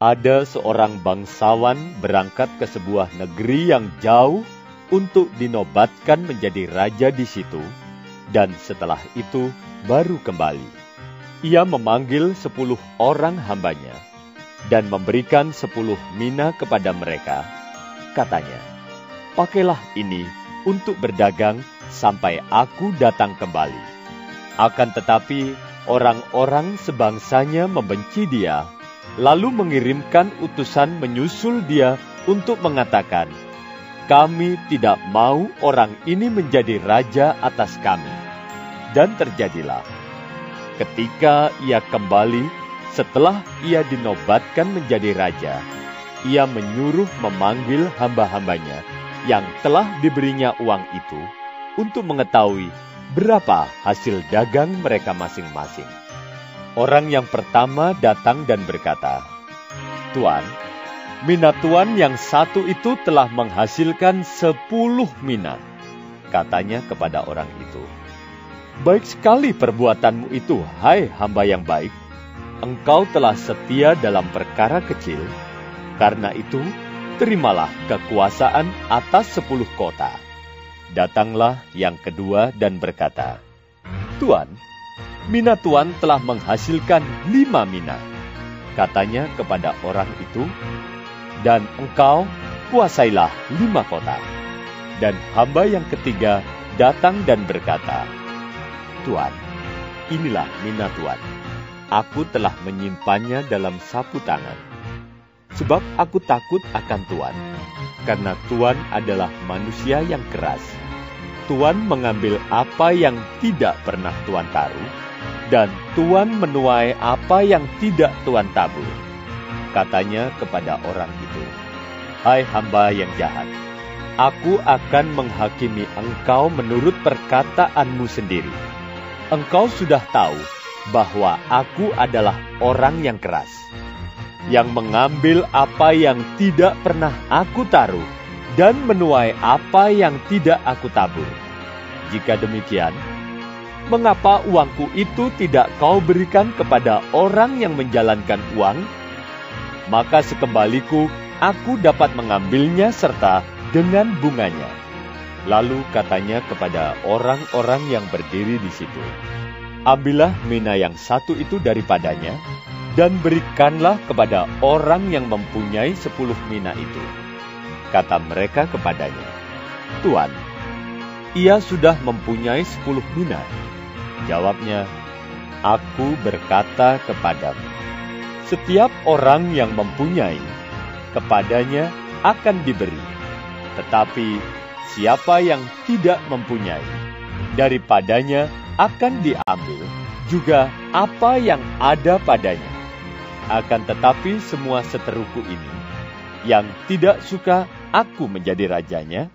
Ada seorang bangsawan berangkat ke sebuah negeri yang jauh untuk dinobatkan menjadi raja di situ, dan setelah itu baru kembali. Ia memanggil sepuluh orang hambanya dan memberikan sepuluh mina kepada mereka. Katanya, pakailah ini untuk berdagang sampai aku datang kembali. Akan tetapi, orang-orang sebangsanya membenci dia, lalu mengirimkan utusan menyusul dia untuk mengatakan, "Kami tidak mau orang ini menjadi raja atas kami." Dan terjadilah ketika ia kembali setelah ia dinobatkan menjadi raja, ia menyuruh memanggil hamba-hambanya yang telah diberinya uang itu untuk mengetahui berapa hasil dagang mereka masing-masing. Orang yang pertama datang dan berkata, Tuan, mina tuan yang satu itu telah menghasilkan sepuluh mina. Katanya kepada orang itu, Baik sekali perbuatanmu itu, hai hamba yang baik. Engkau telah setia dalam perkara kecil, karena itu terimalah kekuasaan atas sepuluh kota. Datanglah yang kedua dan berkata, Tuan, mina tuan telah menghasilkan lima mina. Katanya kepada orang itu, dan engkau kuasailah lima kota. Dan hamba yang ketiga datang dan berkata, Tuan, inilah mina tuan. Aku telah menyimpannya dalam sapu tangan. Sebab aku takut akan Tuan, karena Tuan adalah manusia yang keras. Tuan mengambil apa yang tidak pernah Tuan taruh, dan Tuan menuai apa yang tidak Tuan tabur. Katanya kepada orang itu, Hai hamba yang jahat, aku akan menghakimi engkau menurut perkataanmu sendiri. Engkau sudah tahu bahwa aku adalah orang yang keras, yang mengambil apa yang tidak pernah aku taruh, dan menuai apa yang tidak aku tabur. Jika demikian, mengapa uangku itu tidak kau berikan kepada orang yang menjalankan uang? Maka sekembaliku, aku dapat mengambilnya serta dengan bunganya. Lalu katanya kepada orang-orang yang berdiri di situ, Ambillah mina yang satu itu daripadanya, dan berikanlah kepada orang yang mempunyai sepuluh mina itu. Kata mereka kepadanya, Tuan, ia sudah mempunyai sepuluh mina. Jawabnya, Aku berkata kepadamu, setiap orang yang mempunyai, kepadanya akan diberi. Tetapi siapa yang tidak mempunyai, daripadanya akan diambil juga apa yang ada padanya. Akan tetapi semua seteruku ini, yang tidak suka aku menjadi rajanya,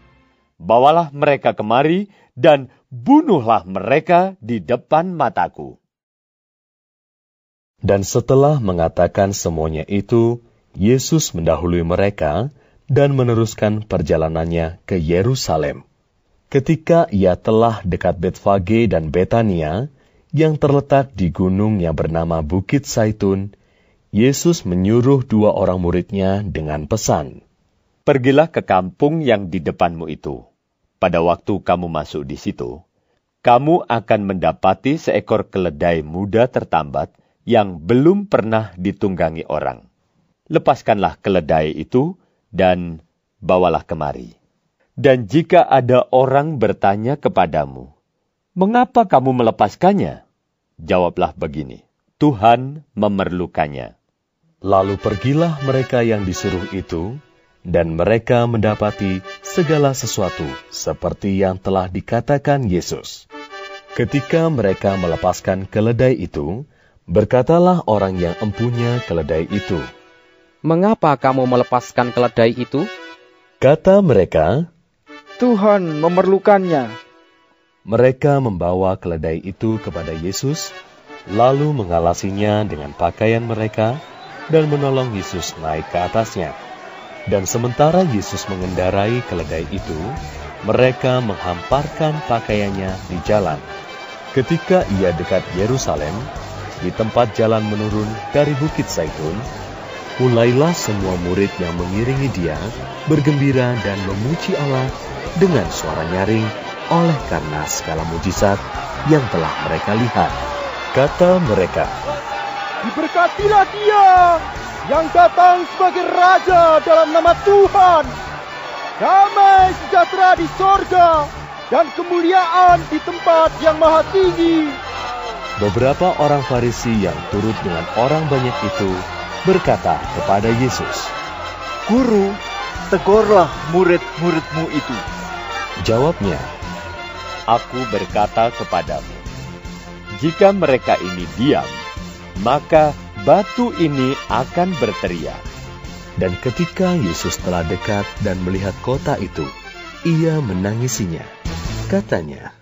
bawalah mereka kemari dan bunuhlah mereka di depan mataku. Dan setelah mengatakan semuanya itu, Yesus mendahului mereka dan meneruskan perjalanannya ke Yerusalem. Ketika ia telah dekat Betfage dan Betania, yang terletak di gunung yang bernama Bukit Saitun, Yesus menyuruh dua orang muridnya dengan pesan. Pergilah ke kampung yang di depanmu itu. Pada waktu kamu masuk di situ, kamu akan mendapati seekor keledai muda tertambat yang belum pernah ditunggangi orang. Lepaskanlah keledai itu dan bawalah kemari. Dan jika ada orang bertanya kepadamu, "Mengapa kamu melepaskannya?" Jawablah begini: "Tuhan memerlukannya." Lalu pergilah mereka yang disuruh itu, dan mereka mendapati segala sesuatu seperti yang telah dikatakan Yesus. Ketika mereka melepaskan keledai itu, berkatalah orang yang empunya keledai itu, "Mengapa kamu melepaskan keledai itu?" Kata mereka, Tuhan memerlukannya. Mereka membawa keledai itu kepada Yesus, lalu mengalasinya dengan pakaian mereka dan menolong Yesus naik ke atasnya. Dan sementara Yesus mengendarai keledai itu, mereka menghamparkan pakaiannya di jalan. Ketika ia dekat Yerusalem, di tempat jalan menurun dari Bukit Zaitun, mulailah semua murid yang mengiringi dia bergembira dan memuji Allah dengan suara nyaring oleh karena segala mujizat yang telah mereka lihat. Kata mereka, Diberkatilah dia yang datang sebagai Raja dalam nama Tuhan. Damai sejahtera di sorga dan kemuliaan di tempat yang maha tinggi. Beberapa orang Farisi yang turut dengan orang banyak itu berkata kepada Yesus, Guru, tegurlah murid-muridmu itu. Jawabnya, Aku berkata kepadamu, jika mereka ini diam, maka batu ini akan berteriak. Dan ketika Yesus telah dekat dan melihat kota itu, ia menangisinya. Katanya,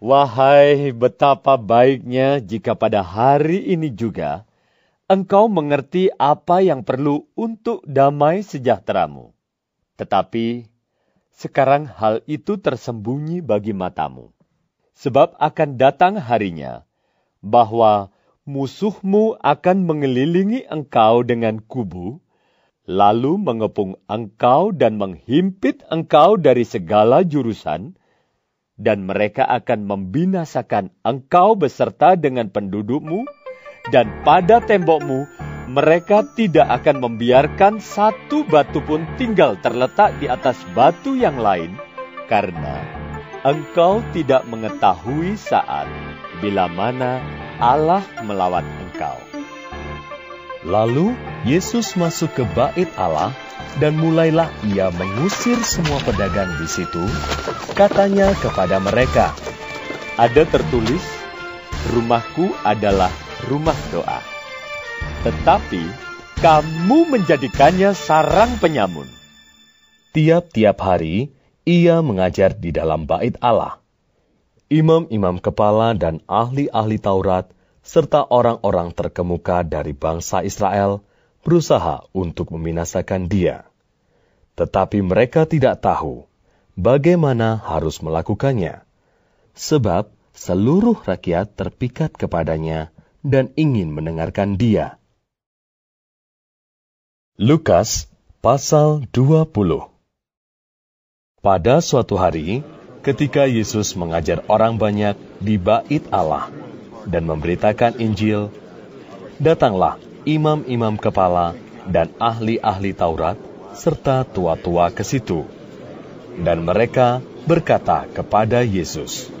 Wahai betapa baiknya jika pada hari ini juga engkau mengerti apa yang perlu untuk damai sejahteramu. Tetapi sekarang hal itu tersembunyi bagi matamu. Sebab akan datang harinya bahwa musuhmu akan mengelilingi engkau dengan kubu, lalu mengepung engkau dan menghimpit engkau dari segala jurusan, dan mereka akan membinasakan engkau beserta dengan pendudukmu, dan pada tembokmu mereka tidak akan membiarkan satu batu pun tinggal terletak di atas batu yang lain, karena engkau tidak mengetahui saat bila mana Allah melawat engkau. Lalu Yesus masuk ke bait Allah dan mulailah ia mengusir semua pedagang di situ. Katanya kepada mereka, Ada tertulis, rumahku adalah rumah doa. Tetapi kamu menjadikannya sarang penyamun. Tiap-tiap hari ia mengajar di dalam bait Allah. Imam-imam kepala dan ahli-ahli Taurat serta orang-orang terkemuka dari bangsa Israel berusaha untuk membinasakan dia. Tetapi mereka tidak tahu bagaimana harus melakukannya, sebab seluruh rakyat terpikat kepadanya dan ingin mendengarkan dia. Lukas pasal 20 Pada suatu hari, ketika Yesus mengajar orang banyak di bait Allah, dan memberitakan Injil, datanglah imam-imam kepala dan ahli-ahli Taurat serta tua-tua ke situ. Dan mereka berkata kepada Yesus,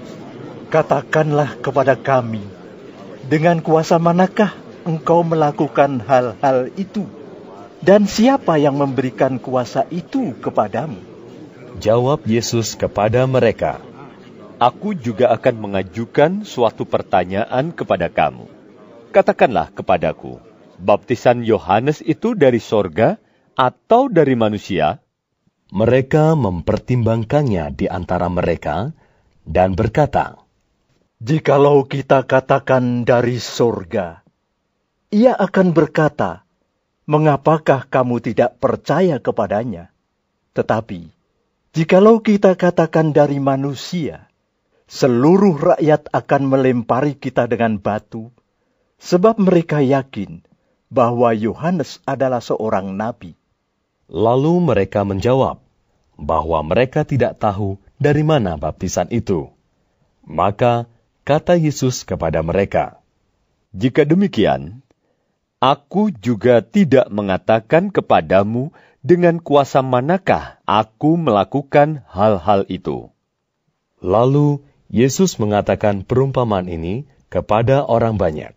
Katakanlah kepada kami, dengan kuasa manakah engkau melakukan hal-hal itu? Dan siapa yang memberikan kuasa itu kepadamu? Jawab Yesus kepada mereka, aku juga akan mengajukan suatu pertanyaan kepada kamu. Katakanlah kepadaku, baptisan Yohanes itu dari sorga atau dari manusia? Mereka mempertimbangkannya di antara mereka dan berkata, Jikalau kita katakan dari sorga, ia akan berkata, Mengapakah kamu tidak percaya kepadanya? Tetapi, jikalau kita katakan dari manusia, seluruh rakyat akan melempari kita dengan batu, sebab mereka yakin bahwa Yohanes adalah seorang nabi. Lalu mereka menjawab bahwa mereka tidak tahu dari mana baptisan itu. Maka kata Yesus kepada mereka, Jika demikian, aku juga tidak mengatakan kepadamu dengan kuasa manakah aku melakukan hal-hal itu. Lalu Yesus mengatakan perumpamaan ini kepada orang banyak.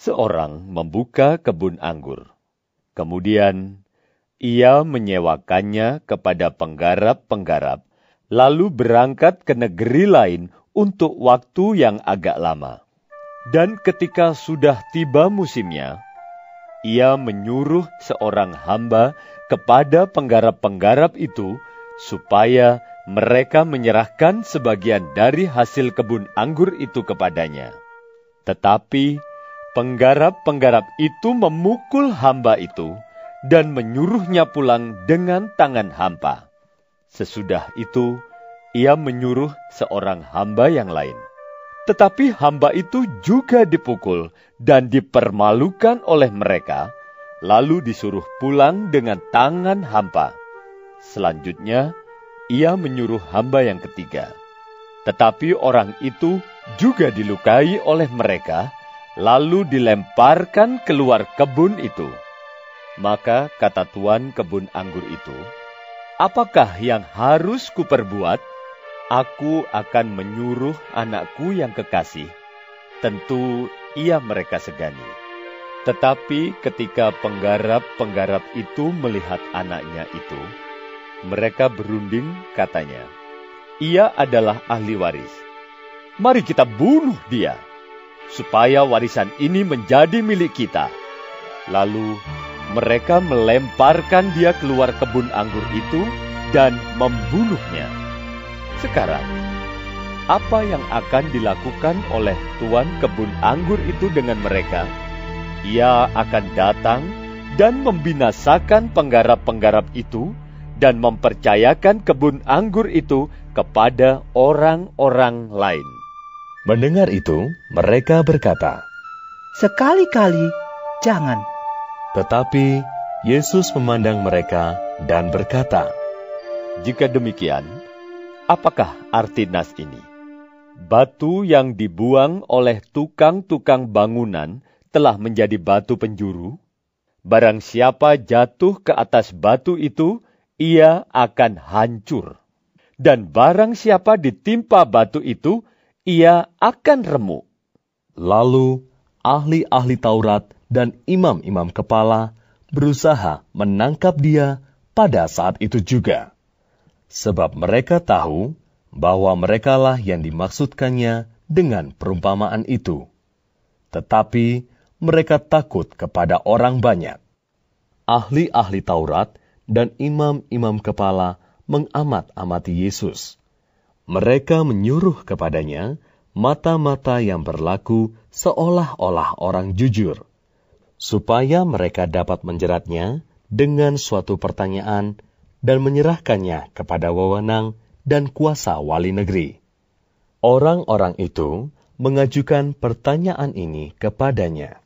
Seorang membuka kebun anggur. Kemudian ia menyewakannya kepada penggarap-penggarap, lalu berangkat ke negeri lain untuk waktu yang agak lama. Dan ketika sudah tiba musimnya, ia menyuruh seorang hamba kepada penggarap-penggarap itu supaya mereka menyerahkan sebagian dari hasil kebun anggur itu kepadanya. Tetapi penggarap-penggarap itu memukul hamba itu dan menyuruhnya pulang dengan tangan hampa. Sesudah itu, ia menyuruh seorang hamba yang lain. Tetapi hamba itu juga dipukul dan dipermalukan oleh mereka, lalu disuruh pulang dengan tangan hampa. Selanjutnya, ia menyuruh hamba yang ketiga. Tetapi orang itu juga dilukai oleh mereka, lalu dilemparkan keluar kebun itu. Maka kata tuan kebun anggur itu, Apakah yang harus kuperbuat? Aku akan menyuruh anakku yang kekasih. Tentu ia mereka segani. Tetapi ketika penggarap-penggarap itu melihat anaknya itu, mereka berunding katanya, ia adalah ahli waris. Mari kita bunuh dia, supaya warisan ini menjadi milik kita. Lalu mereka melemparkan dia keluar kebun anggur itu dan membunuhnya. Sekarang, apa yang akan dilakukan oleh tuan kebun anggur itu dengan mereka, ia akan datang dan membinasakan penggarap-penggarap itu dan mempercayakan kebun anggur itu kepada orang-orang lain. Mendengar itu, mereka berkata, Sekali-kali jangan. Tetapi Yesus memandang mereka dan berkata, Jika demikian, apakah arti nas ini? Batu yang dibuang oleh tukang-tukang bangunan telah menjadi batu penjuru. Barang siapa jatuh ke atas batu itu, ia akan hancur. Dan barang siapa ditimpa batu itu, ia akan remuk. Lalu ahli-ahli Taurat dan imam-imam kepala berusaha menangkap dia pada saat itu juga. Sebab mereka tahu bahwa merekalah yang dimaksudkannya dengan perumpamaan itu. Tetapi mereka takut kepada orang banyak. Ahli-ahli Taurat dan imam-imam kepala mengamat-amati Yesus. Mereka menyuruh kepadanya mata-mata yang berlaku seolah-olah orang jujur, supaya mereka dapat menjeratnya dengan suatu pertanyaan dan menyerahkannya kepada wewenang dan kuasa wali negeri. Orang-orang itu mengajukan pertanyaan ini kepadanya.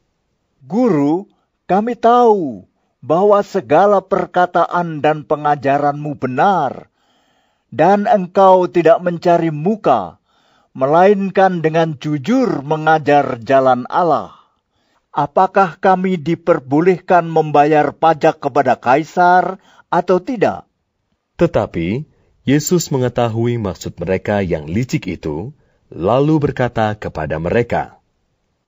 Guru, kami tahu bahwa segala perkataan dan pengajaranmu benar, dan engkau tidak mencari muka, melainkan dengan jujur mengajar jalan Allah. Apakah kami diperbolehkan membayar pajak kepada kaisar atau tidak? Tetapi Yesus mengetahui maksud mereka yang licik itu, lalu berkata kepada mereka,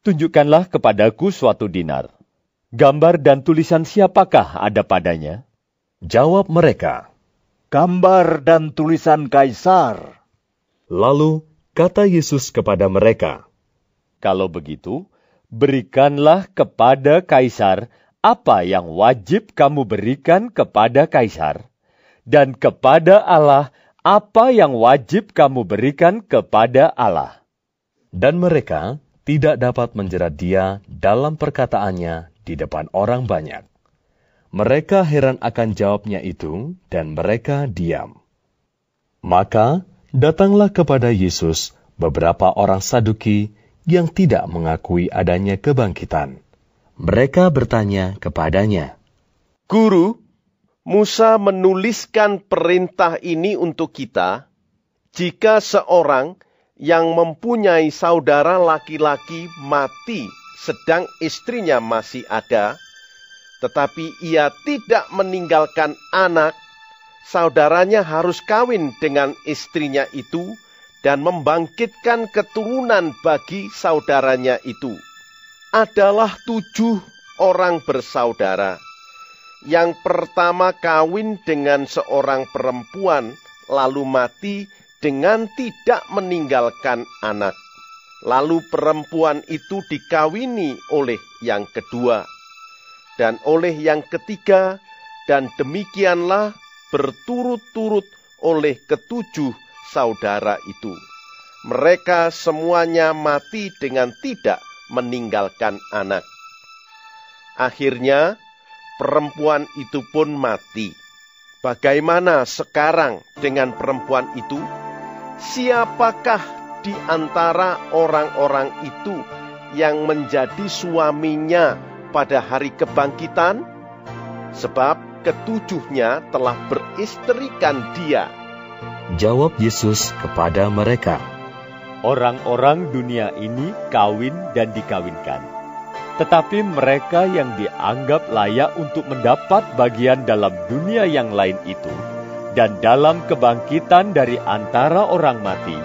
Tunjukkanlah kepadaku suatu dinar. Gambar dan tulisan siapakah ada padanya? Jawab mereka, Gambar dan tulisan Kaisar. Lalu kata Yesus kepada mereka, Kalau begitu, berikanlah kepada Kaisar apa yang wajib kamu berikan kepada Kaisar dan kepada Allah apa yang wajib kamu berikan kepada Allah. Dan mereka tidak dapat menjerat dia dalam perkataannya di depan orang banyak. Mereka heran akan jawabnya itu, dan mereka diam. Maka datanglah kepada Yesus beberapa orang Saduki yang tidak mengakui adanya kebangkitan. Mereka bertanya kepadanya, Guru, Musa menuliskan perintah ini untuk kita, jika seorang yang mempunyai saudara laki-laki mati sedang istrinya masih ada, tetapi ia tidak meninggalkan anak, saudaranya harus kawin dengan istrinya itu dan membangkitkan keturunan bagi saudaranya itu. Adalah tujuh orang bersaudara yang pertama kawin dengan seorang perempuan, lalu mati dengan tidak meninggalkan anak. Lalu perempuan itu dikawini oleh yang kedua, dan oleh yang ketiga, dan demikianlah berturut-turut oleh ketujuh saudara itu. Mereka semuanya mati dengan tidak meninggalkan anak. Akhirnya, perempuan itu pun mati. Bagaimana sekarang dengan perempuan itu? Siapakah di antara orang-orang itu yang menjadi suaminya pada hari kebangkitan? Sebab ketujuhnya telah beristrikan dia. Jawab Yesus kepada mereka, Orang-orang dunia ini kawin dan dikawinkan tetapi mereka yang dianggap layak untuk mendapat bagian dalam dunia yang lain itu, dan dalam kebangkitan dari antara orang mati,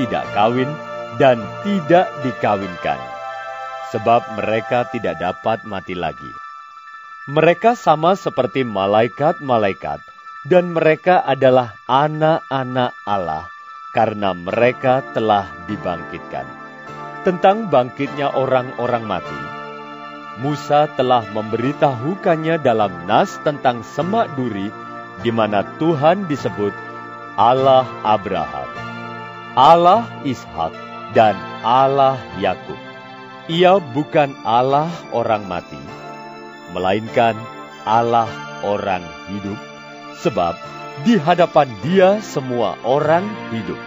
tidak kawin dan tidak dikawinkan, sebab mereka tidak dapat mati lagi. Mereka sama seperti malaikat-malaikat, dan mereka adalah anak-anak Allah, karena mereka telah dibangkitkan. Tentang bangkitnya orang-orang mati, Musa telah memberitahukannya dalam nas tentang semak duri, di mana Tuhan disebut Allah Abraham. Allah Ishak dan Allah Yakub. Ia bukan Allah orang mati, melainkan Allah orang hidup, sebab di hadapan Dia semua orang hidup.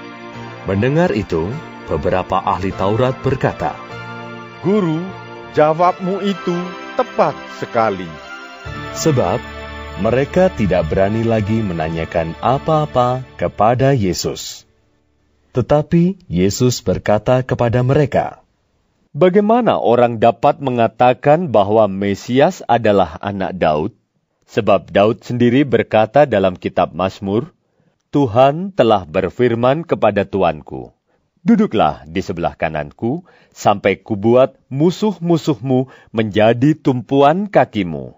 Mendengar itu, beberapa ahli Taurat berkata, Guru, jawabmu itu tepat sekali. Sebab mereka tidak berani lagi menanyakan apa-apa kepada Yesus. Tetapi Yesus berkata kepada mereka, Bagaimana orang dapat mengatakan bahwa Mesias adalah anak Daud? Sebab Daud sendiri berkata dalam kitab Mazmur, Tuhan telah berfirman kepada Tuanku, Duduklah di sebelah kananku, sampai kubuat musuh-musuhmu menjadi tumpuan kakimu.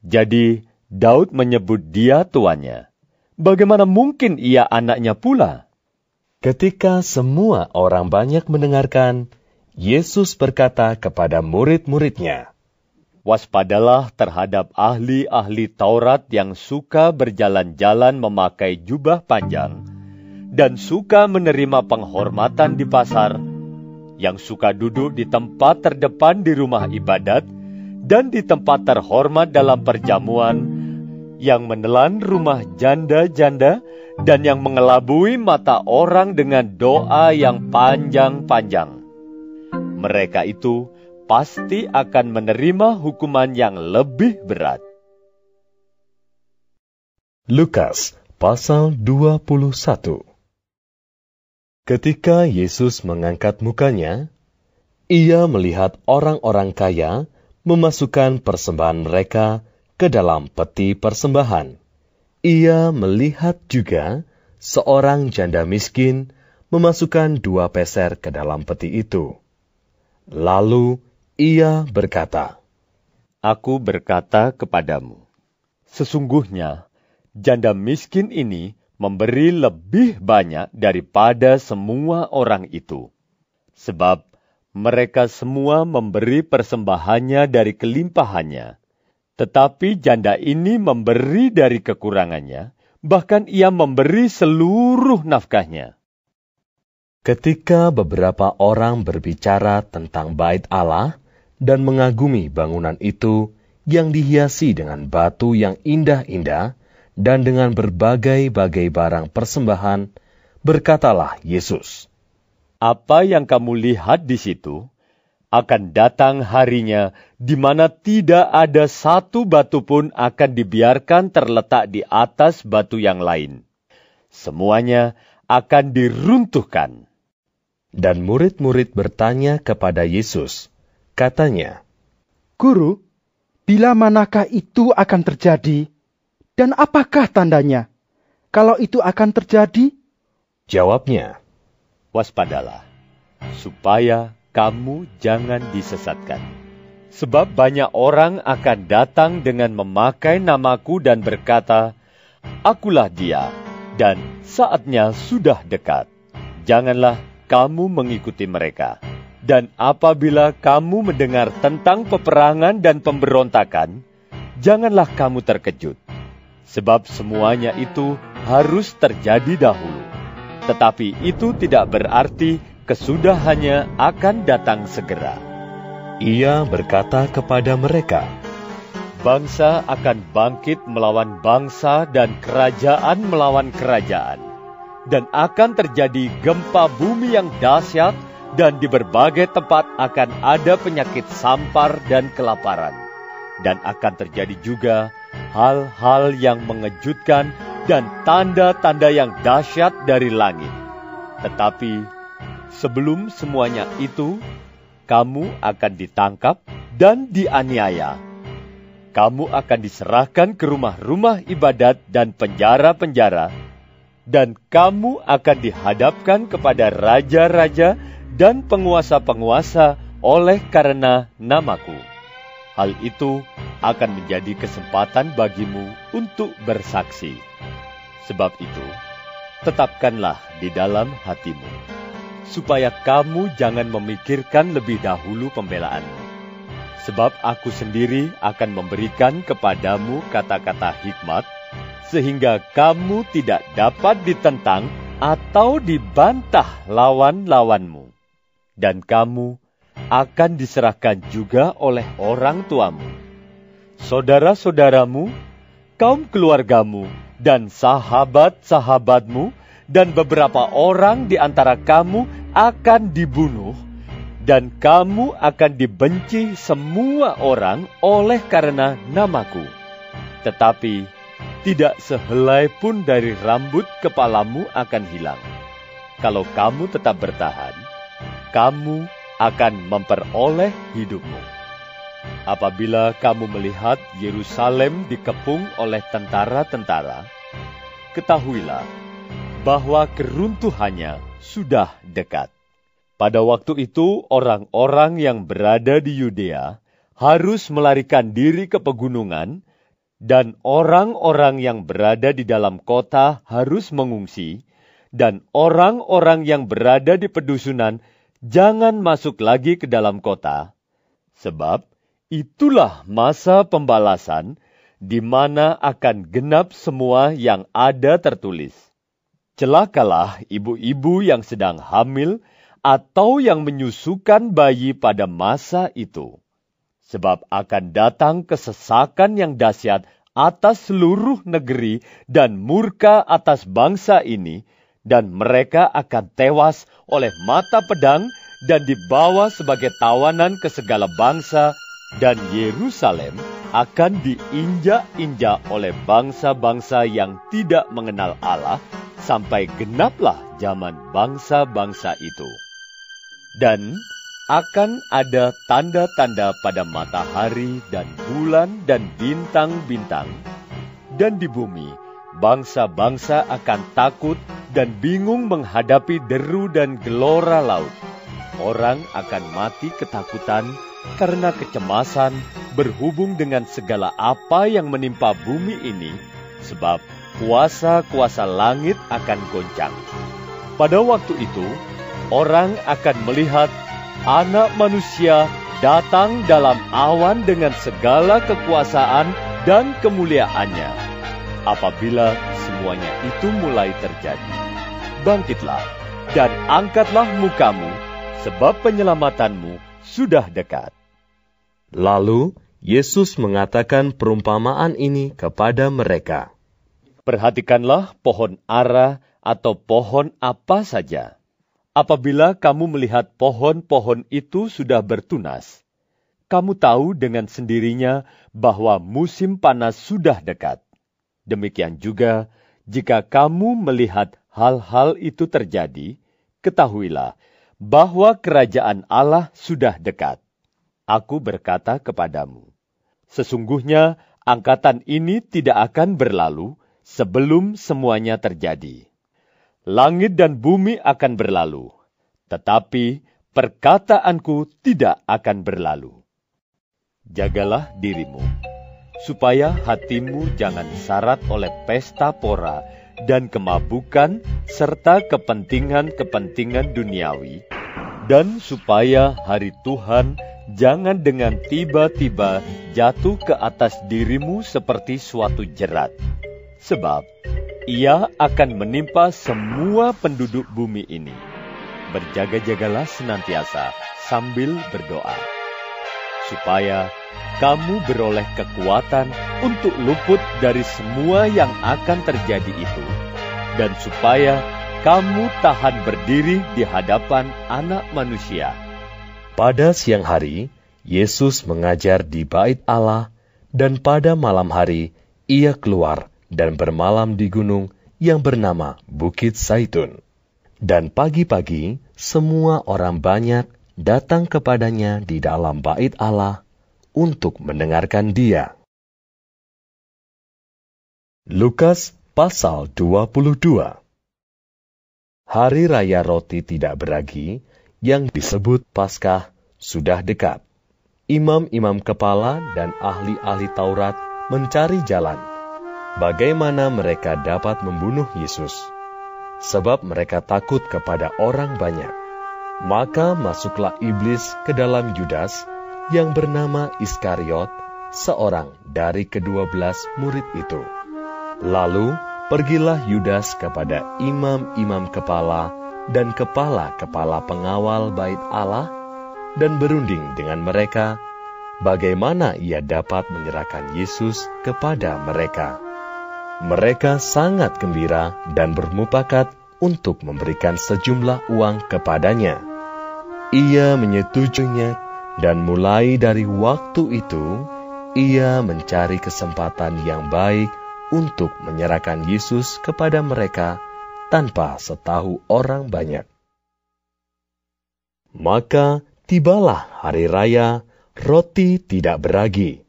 Jadi, Daud menyebut dia tuannya. Bagaimana mungkin ia anaknya pula? Ketika semua orang banyak mendengarkan, Yesus berkata kepada murid-muridnya, Waspadalah terhadap ahli-ahli Taurat yang suka berjalan-jalan memakai jubah panjang dan suka menerima penghormatan di pasar, yang suka duduk di tempat terdepan di rumah ibadat dan di tempat terhormat dalam perjamuan, yang menelan rumah janda-janda dan yang mengelabui mata orang dengan doa yang panjang-panjang. Mereka itu pasti akan menerima hukuman yang lebih berat. Lukas pasal 21 Ketika Yesus mengangkat mukanya, ia melihat orang-orang kaya memasukkan persembahan mereka ke dalam peti persembahan. Ia melihat juga seorang janda miskin memasukkan dua peser ke dalam peti itu. Lalu ia berkata, Aku berkata kepadamu, sesungguhnya janda miskin ini memberi lebih banyak daripada semua orang itu. Sebab mereka semua memberi persembahannya dari kelimpahannya. Tetapi janda ini memberi dari kekurangannya, bahkan ia memberi seluruh nafkahnya. Ketika beberapa orang berbicara tentang bait Allah dan mengagumi bangunan itu yang dihiasi dengan batu yang indah-indah dan dengan berbagai-bagai barang persembahan, berkatalah Yesus, "Apa yang kamu lihat di situ akan datang harinya di mana tidak ada satu batu pun akan dibiarkan terletak di atas batu yang lain. Semuanya akan diruntuhkan." Dan murid-murid bertanya kepada Yesus, katanya, Guru, bila manakah itu akan terjadi? Dan apakah tandanya? Kalau itu akan terjadi? Jawabnya, Waspadalah, supaya kamu jangan disesatkan. Sebab banyak orang akan datang dengan memakai namaku dan berkata, Akulah dia, dan saatnya sudah dekat. Janganlah kamu mengikuti mereka. Dan apabila kamu mendengar tentang peperangan dan pemberontakan, janganlah kamu terkejut. Sebab semuanya itu harus terjadi dahulu. Tetapi itu tidak berarti kesudahannya akan datang segera. Ia berkata kepada mereka, Bangsa akan bangkit melawan bangsa dan kerajaan melawan kerajaan dan akan terjadi gempa bumi yang dahsyat dan di berbagai tempat akan ada penyakit sampar dan kelaparan. Dan akan terjadi juga hal-hal yang mengejutkan dan tanda-tanda yang dahsyat dari langit. Tetapi sebelum semuanya itu, kamu akan ditangkap dan dianiaya. Kamu akan diserahkan ke rumah-rumah ibadat dan penjara-penjara, dan kamu akan dihadapkan kepada raja-raja dan penguasa-penguasa oleh karena namaku. Hal itu akan menjadi kesempatan bagimu untuk bersaksi. Sebab itu, tetapkanlah di dalam hatimu, supaya kamu jangan memikirkan lebih dahulu pembelaanmu. Sebab aku sendiri akan memberikan kepadamu kata-kata hikmat, sehingga kamu tidak dapat ditentang atau dibantah lawan-lawanmu, dan kamu akan diserahkan juga oleh orang tuamu, saudara-saudaramu, kaum keluargamu, dan sahabat-sahabatmu, dan beberapa orang di antara kamu akan dibunuh, dan kamu akan dibenci semua orang oleh karena namaku. Tetapi tidak sehelai pun dari rambut kepalamu akan hilang. Kalau kamu tetap bertahan, kamu akan memperoleh hidupmu. Apabila kamu melihat Yerusalem dikepung oleh tentara-tentara, ketahuilah bahwa keruntuhannya sudah dekat. Pada waktu itu, orang-orang yang berada di Yudea harus melarikan diri ke pegunungan, dan orang-orang yang berada di dalam kota harus mengungsi, dan orang-orang yang berada di pedusunan jangan masuk lagi ke dalam kota, sebab itulah masa pembalasan di mana akan genap semua yang ada tertulis. Celakalah ibu-ibu yang sedang hamil atau yang menyusukan bayi pada masa itu. Sebab akan datang kesesakan yang dahsyat atas seluruh negeri dan murka atas bangsa ini, dan mereka akan tewas oleh mata pedang dan dibawa sebagai tawanan ke segala bangsa, dan Yerusalem akan diinjak-injak oleh bangsa-bangsa yang tidak mengenal Allah sampai genaplah zaman bangsa-bangsa itu. Dan akan ada tanda-tanda pada matahari dan bulan dan bintang-bintang. Dan di bumi, bangsa-bangsa akan takut dan bingung menghadapi deru dan gelora laut. Orang akan mati ketakutan karena kecemasan berhubung dengan segala apa yang menimpa bumi ini, sebab kuasa-kuasa langit akan goncang. Pada waktu itu, orang akan melihat anak manusia datang dalam awan dengan segala kekuasaan dan kemuliaannya. Apabila semuanya itu mulai terjadi, bangkitlah dan angkatlah mukamu, sebab penyelamatanmu sudah dekat. Lalu Yesus mengatakan perumpamaan ini kepada mereka. Perhatikanlah pohon ara atau pohon apa saja. Apabila kamu melihat pohon-pohon itu sudah bertunas, kamu tahu dengan sendirinya bahwa musim panas sudah dekat. Demikian juga, jika kamu melihat hal-hal itu terjadi, ketahuilah bahwa kerajaan Allah sudah dekat. Aku berkata kepadamu, sesungguhnya angkatan ini tidak akan berlalu sebelum semuanya terjadi. Langit dan bumi akan berlalu, tetapi perkataanku tidak akan berlalu. Jagalah dirimu, supaya hatimu jangan syarat oleh pesta pora dan kemabukan serta kepentingan-kepentingan duniawi, dan supaya hari Tuhan jangan dengan tiba-tiba jatuh ke atas dirimu seperti suatu jerat. Sebab ia akan menimpa semua penduduk bumi ini. Berjaga-jagalah senantiasa sambil berdoa, supaya kamu beroleh kekuatan untuk luput dari semua yang akan terjadi itu, dan supaya kamu tahan berdiri di hadapan Anak Manusia. Pada siang hari, Yesus mengajar di Bait Allah, dan pada malam hari ia keluar dan bermalam di gunung yang bernama Bukit Saitun. Dan pagi-pagi semua orang banyak datang kepadanya di dalam bait Allah untuk mendengarkan dia. Lukas pasal 22 Hari Raya Roti Tidak Beragi yang disebut Paskah sudah dekat. Imam-imam kepala dan ahli-ahli Taurat mencari jalan bagaimana mereka dapat membunuh Yesus, sebab mereka takut kepada orang banyak. Maka masuklah iblis ke dalam Yudas yang bernama Iskariot, seorang dari kedua belas murid itu. Lalu pergilah Yudas kepada imam-imam kepala dan kepala-kepala pengawal bait Allah dan berunding dengan mereka bagaimana ia dapat menyerahkan Yesus kepada mereka. Mereka sangat gembira dan bermupakat untuk memberikan sejumlah uang kepadanya. Ia menyetujuinya dan mulai dari waktu itu ia mencari kesempatan yang baik untuk menyerahkan Yesus kepada mereka tanpa setahu orang banyak. Maka tibalah hari raya roti tidak beragi,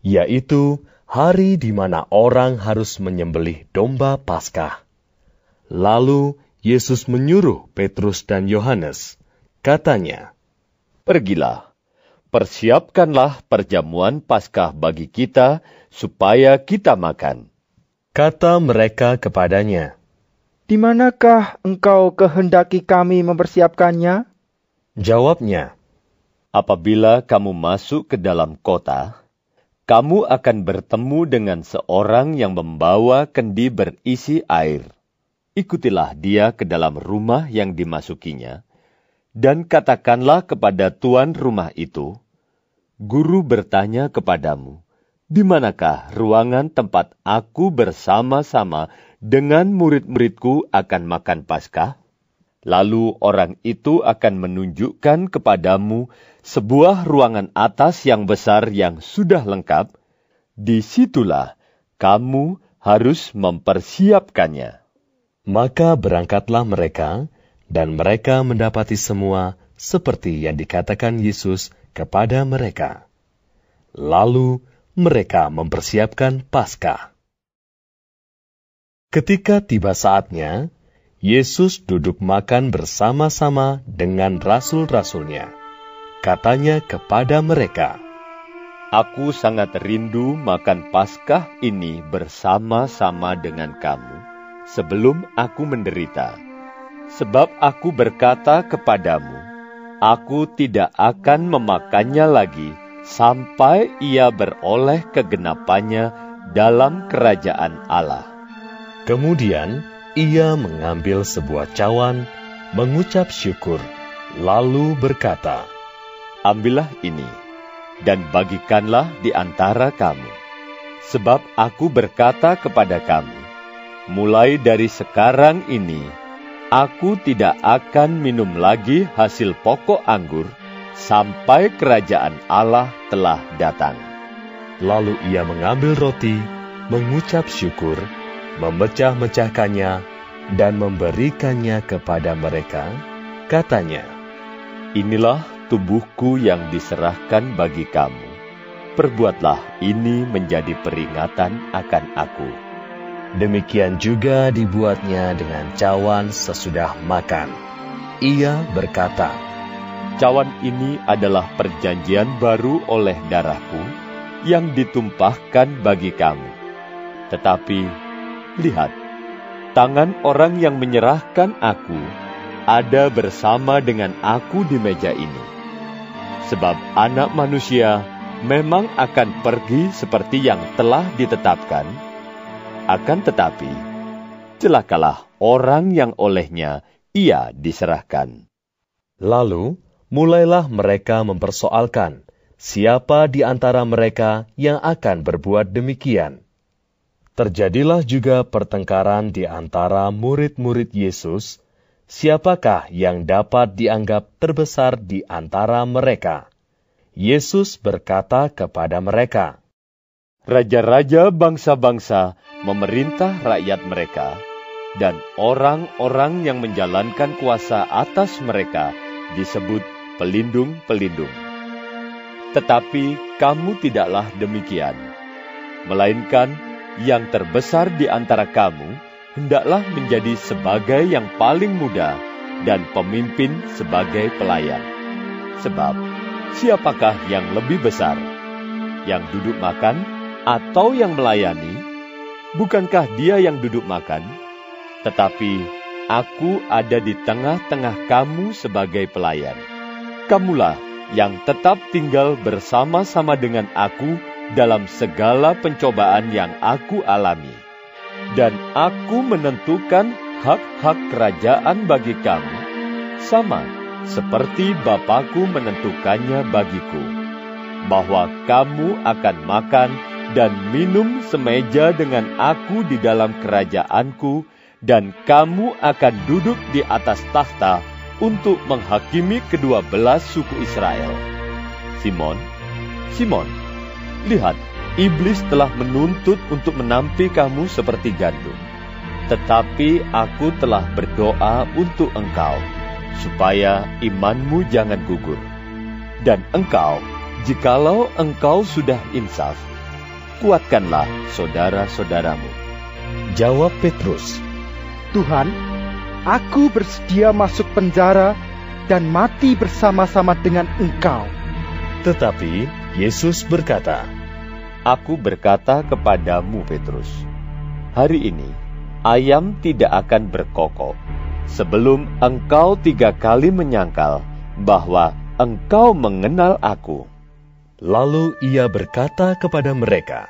yaitu hari di mana orang harus menyembelih domba Paskah. Lalu Yesus menyuruh Petrus dan Yohanes, katanya, Pergilah, persiapkanlah perjamuan Paskah bagi kita, supaya kita makan. Kata mereka kepadanya, Di manakah engkau kehendaki kami mempersiapkannya? Jawabnya, Apabila kamu masuk ke dalam kota, kamu akan bertemu dengan seorang yang membawa kendi berisi air. Ikutilah dia ke dalam rumah yang dimasukinya, dan katakanlah kepada tuan rumah itu, Guru bertanya kepadamu, di manakah ruangan tempat aku bersama-sama dengan murid-muridku akan makan Paskah? Lalu orang itu akan menunjukkan kepadamu sebuah ruangan atas yang besar yang sudah lengkap, di situlah kamu harus mempersiapkannya. Maka berangkatlah mereka, dan mereka mendapati semua seperti yang dikatakan Yesus kepada mereka. Lalu mereka mempersiapkan Paskah. Ketika tiba saatnya, Yesus duduk makan bersama-sama dengan rasul-rasulnya. Katanya kepada mereka, Aku sangat rindu makan Paskah ini bersama-sama dengan kamu sebelum aku menderita. Sebab aku berkata kepadamu, aku tidak akan memakannya lagi sampai ia beroleh kegenapannya dalam kerajaan Allah. Kemudian ia mengambil sebuah cawan, mengucap syukur, lalu berkata, Ambillah ini, dan bagikanlah di antara kamu. Sebab aku berkata kepada kamu, mulai dari sekarang ini, aku tidak akan minum lagi hasil pokok anggur sampai kerajaan Allah telah datang. Lalu ia mengambil roti, mengucap syukur, memecah-mecahkannya, dan memberikannya kepada mereka, katanya, Inilah tubuhku yang diserahkan bagi kamu. Perbuatlah ini menjadi peringatan akan aku. Demikian juga dibuatnya dengan cawan sesudah makan. Ia berkata, Cawan ini adalah perjanjian baru oleh darahku yang ditumpahkan bagi kamu. Tetapi, lihat, tangan orang yang menyerahkan aku ada bersama dengan aku di meja ini. Sebab anak manusia memang akan pergi seperti yang telah ditetapkan, akan tetapi, celakalah orang yang olehnya ia diserahkan. Lalu, mulailah mereka mempersoalkan siapa di antara mereka yang akan berbuat demikian. Terjadilah juga pertengkaran di antara murid-murid Yesus, siapakah yang dapat dianggap terbesar di antara mereka. Yesus berkata kepada mereka, Raja-raja bangsa-bangsa memerintah rakyat mereka, dan orang-orang yang menjalankan kuasa atas mereka disebut pelindung-pelindung. Tetapi kamu tidaklah demikian, melainkan yang terbesar di antara kamu hendaklah menjadi sebagai yang paling muda dan pemimpin sebagai pelayan. Sebab siapakah yang lebih besar, yang duduk makan atau yang melayani? Bukankah dia yang duduk makan? Tetapi aku ada di tengah-tengah kamu sebagai pelayan. Kamulah yang tetap tinggal bersama-sama dengan aku dalam segala pencobaan yang aku alami. dan aku menentukan hak-hak kerajaan bagi kamu, sama seperti Bapakku menentukannya bagiku, bahwa kamu akan makan dan minum semeja dengan aku di dalam kerajaanku, dan kamu akan duduk di atas tahta untuk menghakimi kedua belas suku Israel. Simon, Simon, lihat, iblis telah menuntut untuk menampi kamu seperti gandum. Tetapi aku telah berdoa untuk engkau, supaya imanmu jangan gugur. Dan engkau, jikalau engkau sudah insaf, kuatkanlah saudara-saudaramu. Jawab Petrus, Tuhan, aku bersedia masuk penjara dan mati bersama-sama dengan engkau. Tetapi Yesus berkata, Aku berkata kepadamu Petrus, hari ini ayam tidak akan berkokok sebelum engkau tiga kali menyangkal bahwa engkau mengenal aku. Lalu ia berkata kepada mereka,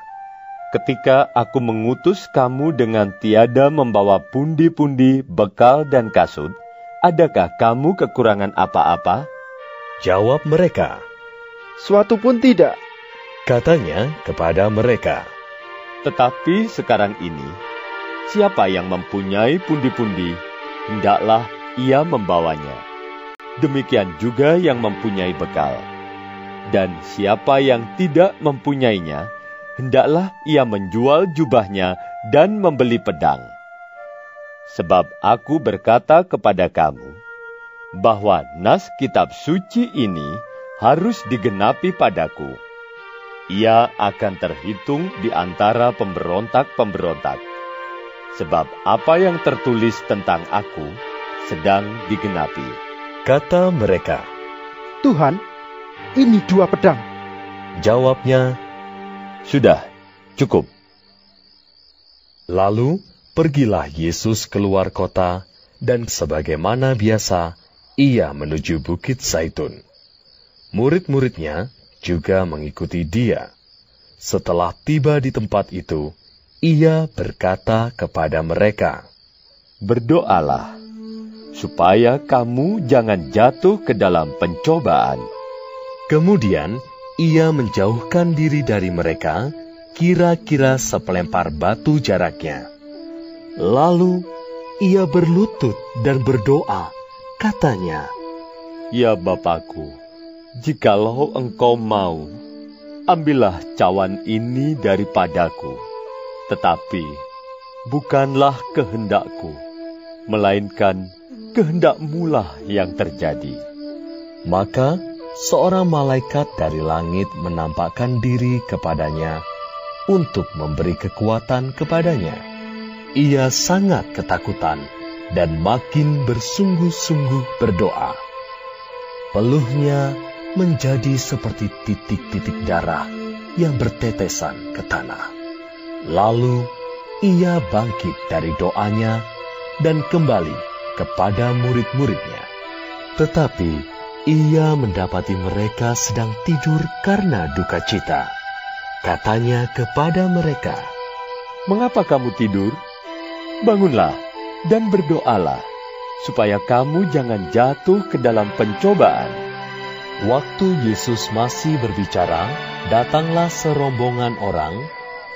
Ketika aku mengutus kamu dengan tiada membawa pundi-pundi, bekal, dan kasut, adakah kamu kekurangan apa-apa? Jawab mereka, Suatu pun tidak. Katanya kepada mereka, Tetapi sekarang ini, siapa yang mempunyai pundi-pundi, hendaklah ia membawanya. Demikian juga yang mempunyai bekal. Dan siapa yang tidak mempunyainya, hendaklah ia menjual jubahnya dan membeli pedang. Sebab aku berkata kepada kamu, bahwa nas kitab suci ini harus digenapi padaku. Ia akan terhitung di antara pemberontak-pemberontak. Sebab apa yang tertulis tentang aku sedang digenapi. Kata mereka, Tuhan, ini dua pedang. Jawabnya, Sudah, cukup. Lalu pergilah Yesus keluar kota, dan sebagaimana biasa, ia menuju Bukit Zaitun. Murid-muridnya juga mengikuti dia. Setelah tiba di tempat itu, ia berkata kepada mereka, Berdoalah, supaya kamu jangan jatuh ke dalam pencobaan. Kemudian ia menjauhkan diri dari mereka, kira-kira sepelempar batu jaraknya. Lalu ia berlutut dan berdoa, katanya, Ya Bapakku, jikalau engkau mau, ambillah cawan ini daripadaku. Tetapi bukanlah kehendakku, melainkan kehendakmulah yang terjadi. Maka seorang malaikat dari langit menampakkan diri kepadanya untuk memberi kekuatan kepadanya. Ia sangat ketakutan dan makin bersungguh-sungguh berdoa. Peluhnya menjadi seperti titik-titik darah yang bertetesan ke tanah. Lalu ia bangkit dari doanya dan kembali kepada murid-muridnya. Tetapi ia mendapati mereka sedang tidur karena duka cita. Katanya kepada mereka, Mengapa kamu tidur? Bangunlah dan berdoalah, supaya kamu jangan jatuh ke dalam pencobaan. Waktu Yesus masih berbicara, datanglah serombongan orang,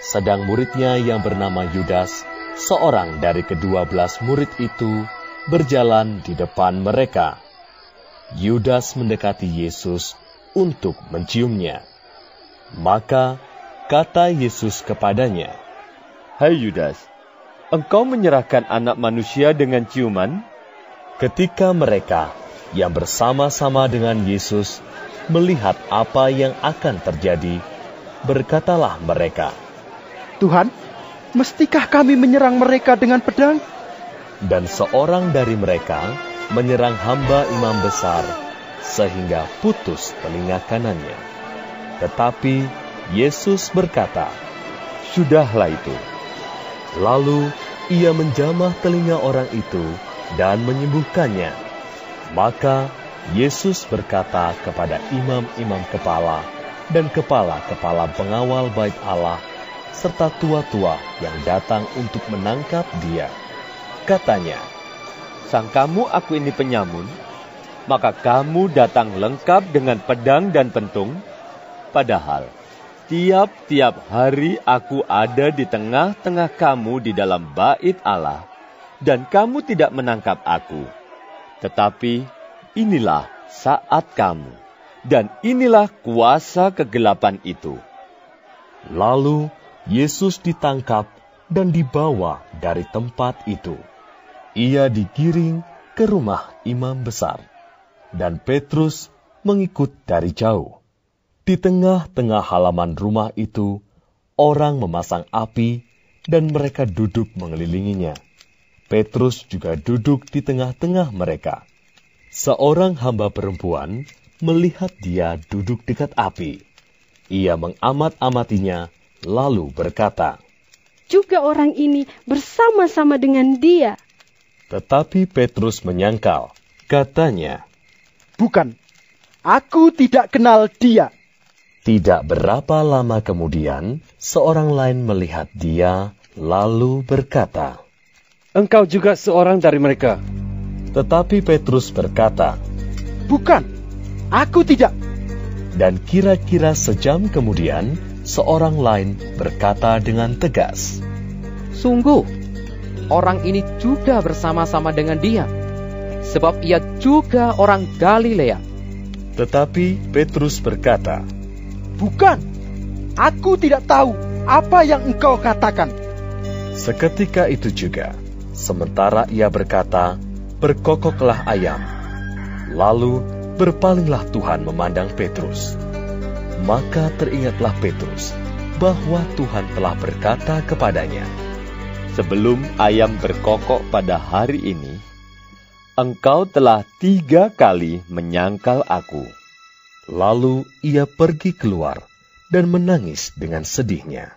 sedang muridnya yang bernama Yudas, seorang dari kedua belas murid itu, berjalan di depan mereka. Yudas mendekati Yesus untuk menciumnya. Maka kata Yesus kepadanya, Hai Yudas, engkau menyerahkan anak manusia dengan ciuman? Ketika mereka yang bersama-sama dengan Yesus melihat apa yang akan terjadi, berkatalah mereka, Tuhan, mestikah kami menyerang mereka dengan pedang? Dan seorang dari mereka menyerang hamba imam besar, sehingga putus telinga kanannya. Tetapi Yesus berkata, Sudahlah itu. Lalu ia menjamah telinga orang itu dan menyembuhkannya. Maka Yesus berkata kepada imam-imam kepala dan kepala-kepala pengawal bait Allah serta tua-tua yang datang untuk menangkap dia. Katanya, Sangkamu aku ini penyamun, maka kamu datang lengkap dengan pedang dan pentung, padahal tiap-tiap hari aku ada di tengah-tengah kamu di dalam bait Allah, dan kamu tidak menangkap aku. Tetapi inilah saat kamu, dan inilah kuasa kegelapan itu. Lalu Yesus ditangkap dan dibawa dari tempat itu. Ia digiring ke rumah imam besar, dan Petrus mengikut dari jauh. Di tengah-tengah halaman rumah itu, orang memasang api, dan mereka duduk mengelilinginya. Petrus juga duduk di tengah-tengah mereka. Seorang hamba perempuan melihat dia duduk dekat api. Ia mengamat-amatinya, lalu berkata, Juga orang ini bersama-sama dengan dia. Tetapi Petrus menyangkal, katanya, Bukan, aku tidak kenal dia. Tidak berapa lama kemudian, seorang lain melihat dia, lalu berkata, Engkau juga seorang dari mereka. Tetapi Petrus berkata, Bukan, aku tidak. Dan kira-kira sejam kemudian, seorang lain berkata dengan tegas, Sungguh, orang ini juga bersama-sama dengan dia, sebab ia juga orang Galilea. Tetapi Petrus berkata, Bukan, aku tidak tahu apa yang engkau katakan. Seketika itu juga, sementara ia berkata, berkokoklah ayam. Lalu berpalinglah Tuhan memandang Petrus. Maka teringatlah Petrus bahwa Tuhan telah berkata kepadanya, Sebelum ayam berkokok pada hari ini, engkau telah tiga kali menyangkal aku. Lalu ia pergi keluar dan menangis dengan sedihnya.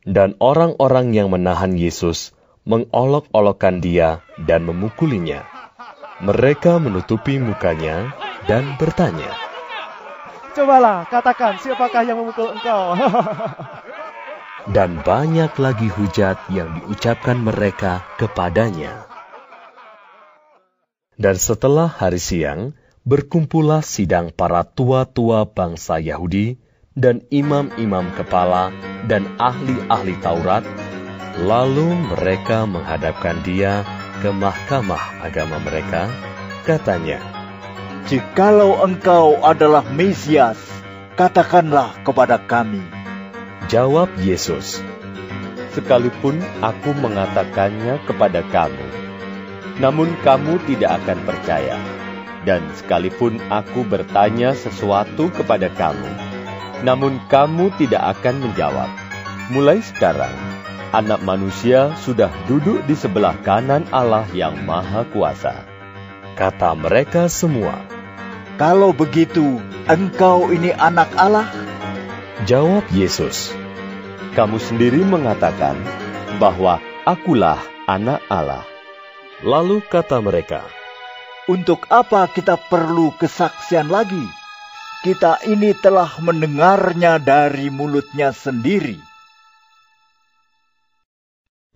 Dan orang-orang yang menahan Yesus mengolok-olokkan dia dan memukulinya. Mereka menutupi mukanya dan bertanya, Cobalah katakan siapakah yang memukul engkau. dan banyak lagi hujat yang diucapkan mereka kepadanya. Dan setelah hari siang, berkumpullah sidang para tua-tua bangsa Yahudi dan imam-imam kepala dan ahli-ahli Taurat Lalu mereka menghadapkan dia ke mahkamah agama mereka, katanya, Jikalau engkau adalah Mesias, katakanlah kepada kami. Jawab Yesus, Sekalipun aku mengatakannya kepada kamu, namun kamu tidak akan percaya. Dan sekalipun aku bertanya sesuatu kepada kamu, namun kamu tidak akan menjawab. Mulai sekarang, Anak manusia sudah duduk di sebelah kanan Allah yang Maha Kuasa. Kata mereka semua, Kalau begitu, engkau ini anak Allah? Jawab Yesus, Kamu sendiri mengatakan bahwa akulah anak Allah. Lalu kata mereka, Untuk apa kita perlu kesaksian lagi? Kita ini telah mendengarnya dari mulutnya sendiri.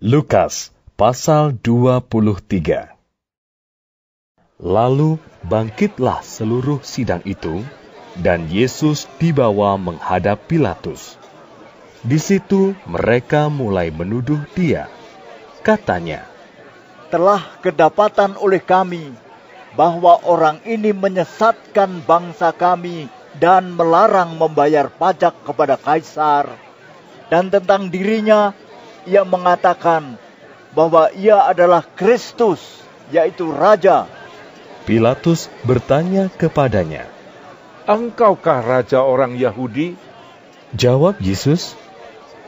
Lukas pasal 23 Lalu bangkitlah seluruh sidang itu, dan Yesus dibawa menghadap Pilatus. Di situ mereka mulai menuduh dia. Katanya, Telah kedapatan oleh kami bahwa orang ini menyesatkan bangsa kami dan melarang membayar pajak kepada kaisar. Dan tentang dirinya ia mengatakan bahwa ia adalah Kristus, yaitu Raja. Pilatus bertanya kepadanya, Engkaukah Raja orang Yahudi? Jawab Yesus,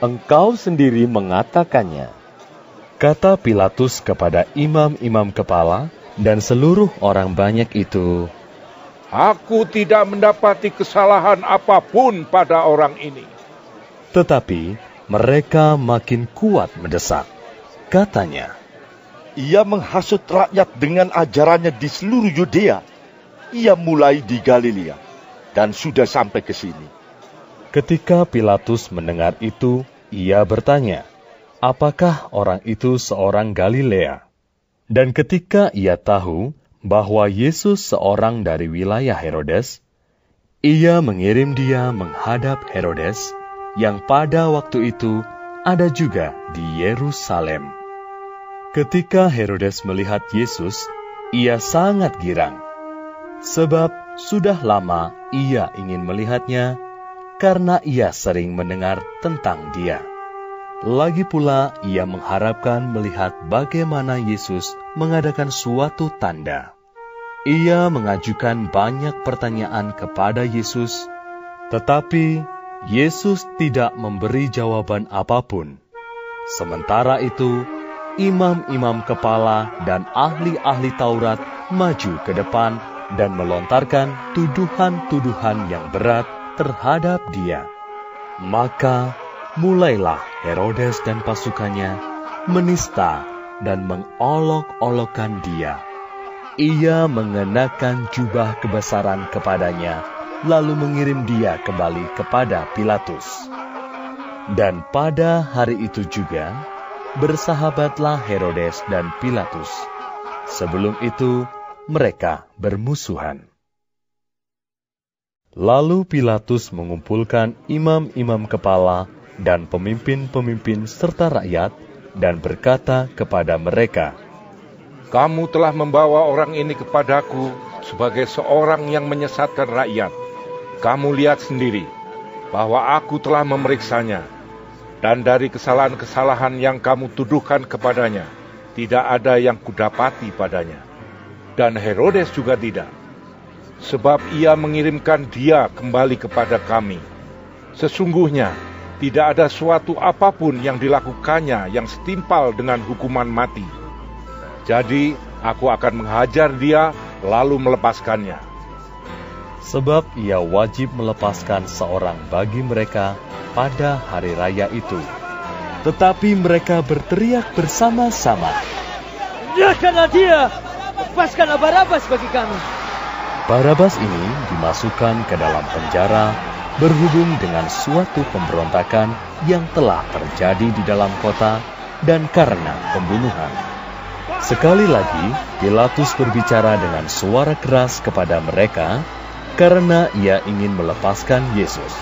Engkau sendiri mengatakannya. Kata Pilatus kepada imam-imam kepala dan seluruh orang banyak itu, Aku tidak mendapati kesalahan apa pun pada orang ini. Tetapi mereka makin kuat mendesak. Katanya, Ia menghasut rakyat dengan ajarannya di seluruh Yudea. Ia mulai di Galilea dan sudah sampai ke sini. Ketika Pilatus mendengar itu, ia bertanya, "Apakah orang itu seorang Galilea?" Dan ketika ia tahu bahwa Yesus seorang dari wilayah Herodes, ia mengirim dia menghadap Herodes, yang pada waktu itu ada juga di Yerusalem. Ketika Herodes melihat Yesus, ia sangat girang, sebab sudah lama ia ingin melihatnya karena ia sering mendengar tentang dia. Lagi pula, ia mengharapkan melihat bagaimana Yesus mengadakan suatu tanda. Ia mengajukan banyak pertanyaan kepada Yesus, tetapi Yesus tidak memberi jawaban apa pun. Sementara itu, imam-imam kepala dan ahli-ahli Taurat maju ke depan dan melontarkan tuduhan-tuduhan yang berat terhadap dia. Maka mulailah Herodes dan pasukannya menista dan mengolok-olokkan dia. Ia mengenakan jubah kebesaran kepadanya, lalu mengirim dia kembali kepada Pilatus. Dan pada hari itu juga, bersahabatlah Herodes dan Pilatus. Sebelum itu, mereka bermusuhan. Lalu Pilatus mengumpulkan imam-imam kepala dan pemimpin-pemimpin serta rakyat dan berkata kepada mereka, Kamu telah membawa orang ini kepadaku sebagai seorang yang menyesatkan rakyat. Kamu lihat sendiri bahwa aku telah memeriksanya, dan dari kesalahan-kesalahan yang kamu tuduhkan kepadanya, tidak ada yang kudapati padanya. Dan Herodes juga tidak, sebab ia mengirimkan dia kembali kepada kami. Sesungguhnya, tidak ada suatu apa pun yang dilakukannya yang setimpal dengan hukuman mati. Jadi, aku akan menghajar dia, lalu melepaskannya. Sebab ia wajib melepaskan seorang bagi mereka pada hari raya itu. Tetapi mereka berteriak bersama-sama, Serahkanlah dia! Lepaskanlah Barabas bagi kami! Barabas ini dimasukkan ke dalam penjara berhubung dengan suatu pemberontakan yang telah terjadi di dalam kota dan karena pembunuhan. Sekali lagi, Pilatus berbicara dengan suara keras kepada mereka karena ia ingin melepaskan Yesus.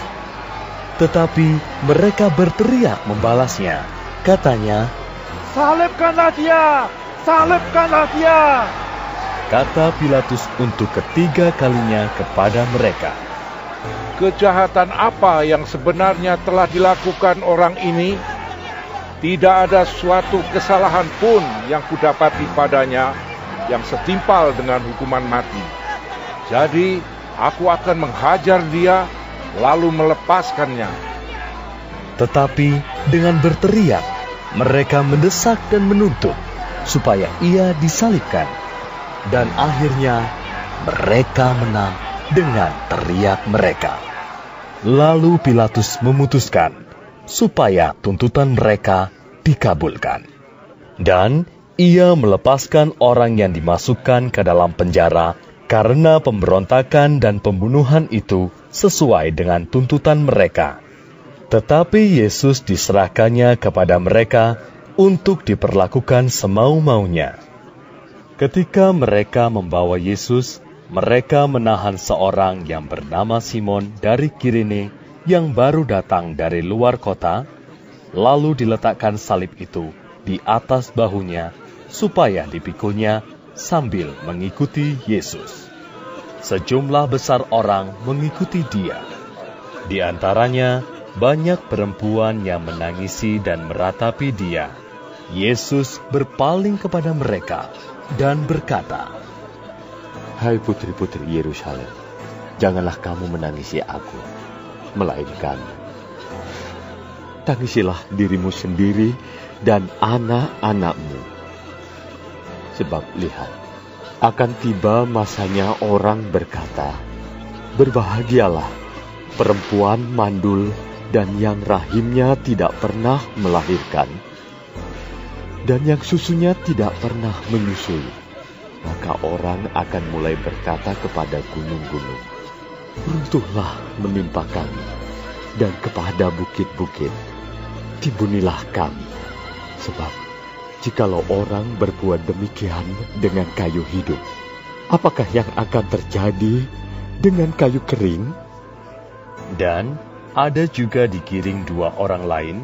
Tetapi mereka berteriak membalasnya. Katanya, Salibkanlah dia! Salibkanlah dia! Kata Pilatus untuk ketiga kalinya kepada mereka. Kejahatan apa yang sebenarnya telah dilakukan orang ini? Tidak ada suatu kesalahan pun yang kudapati padanya yang setimpal dengan hukuman mati. Jadi, aku akan menghajar dia lalu melepaskannya. Tetapi dengan berteriak, mereka mendesak dan menuntut supaya ia disalibkan. Dan akhirnya mereka menang dengan teriak mereka. Lalu Pilatus memutuskan supaya tuntutan mereka dikabulkan. Dan ia melepaskan orang yang dimasukkan ke dalam penjara karena pemberontakan dan pembunuhan itu sesuai dengan tuntutan mereka. Tetapi Yesus diserahkannya kepada mereka untuk diperlakukan semau-maunya. Ketika mereka membawa Yesus, mereka menahan seorang yang bernama Simon dari Kirene yang baru datang dari luar kota, lalu diletakkan salib itu di atas bahunya supaya dipikulnya sambil mengikuti Yesus. Sejumlah besar orang mengikuti dia. Di antaranya banyak perempuan yang menangisi dan meratapi dia. Yesus berpaling kepada mereka dan berkata, Hai putri-putri Yerusalem, janganlah kamu menangisi aku, melainkan tangisilah dirimu sendiri dan anak-anakmu. Sebab lihat, akan tiba masanya orang berkata, Berbahagialah perempuan mandul dan yang rahimnya tidak pernah melahirkan, dan yang susunya tidak pernah menyusui maka orang akan mulai berkata kepada gunung-gunung, Runtuhlah menimpa kami, dan kepada bukit-bukit. Timbunilah kami, sebab jikalau orang berbuat demikian dengan kayu hidup, apakah yang akan terjadi dengan kayu kering? Dan ada juga digiring dua orang lain,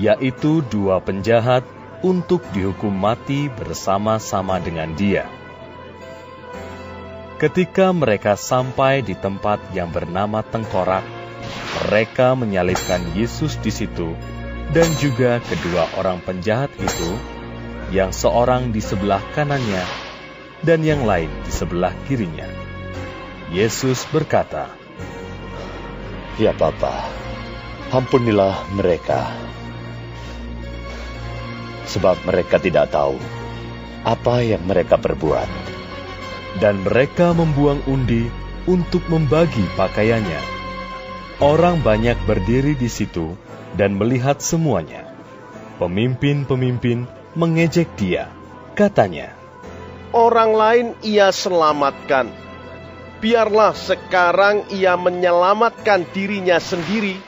yaitu dua penjahat untuk dihukum mati bersama-sama dengan dia. Ketika mereka sampai di tempat yang bernama Tengkorak, mereka menyalibkan Yesus di situ dan juga kedua orang penjahat itu, yang seorang di sebelah kanannya dan yang lain di sebelah kirinya. Yesus berkata, Ya Bapa, ampunilah mereka, sebab mereka tidak tahu apa yang mereka perbuat dan mereka membuang undi untuk membagi pakaiannya. Orang banyak berdiri di situ dan melihat semuanya. Pemimpin-pemimpin mengejek dia, katanya, Orang lain ia selamatkan. Biarlah sekarang ia menyelamatkan dirinya sendiri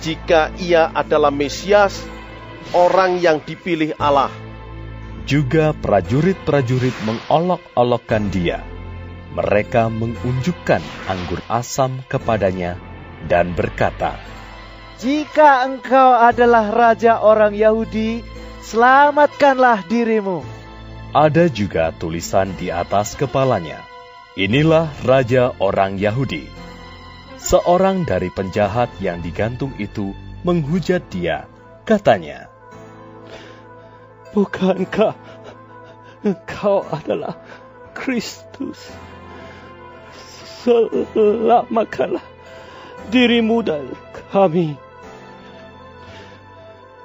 jika ia adalah Mesias, orang yang dipilih Allah. Juga prajurit-prajurit mengolok-olokkan dia. Mereka mengunjukkan anggur asam kepadanya dan berkata, Jika engkau adalah raja orang Yahudi, selamatkanlah dirimu. Ada juga tulisan di atas kepalanya, Inilah Raja orang Yahudi. Seorang dari penjahat yang digantung itu menghujat dia, katanya, Bukankah engkau adalah Kristus? Selamatkanlah dirimu dan kami.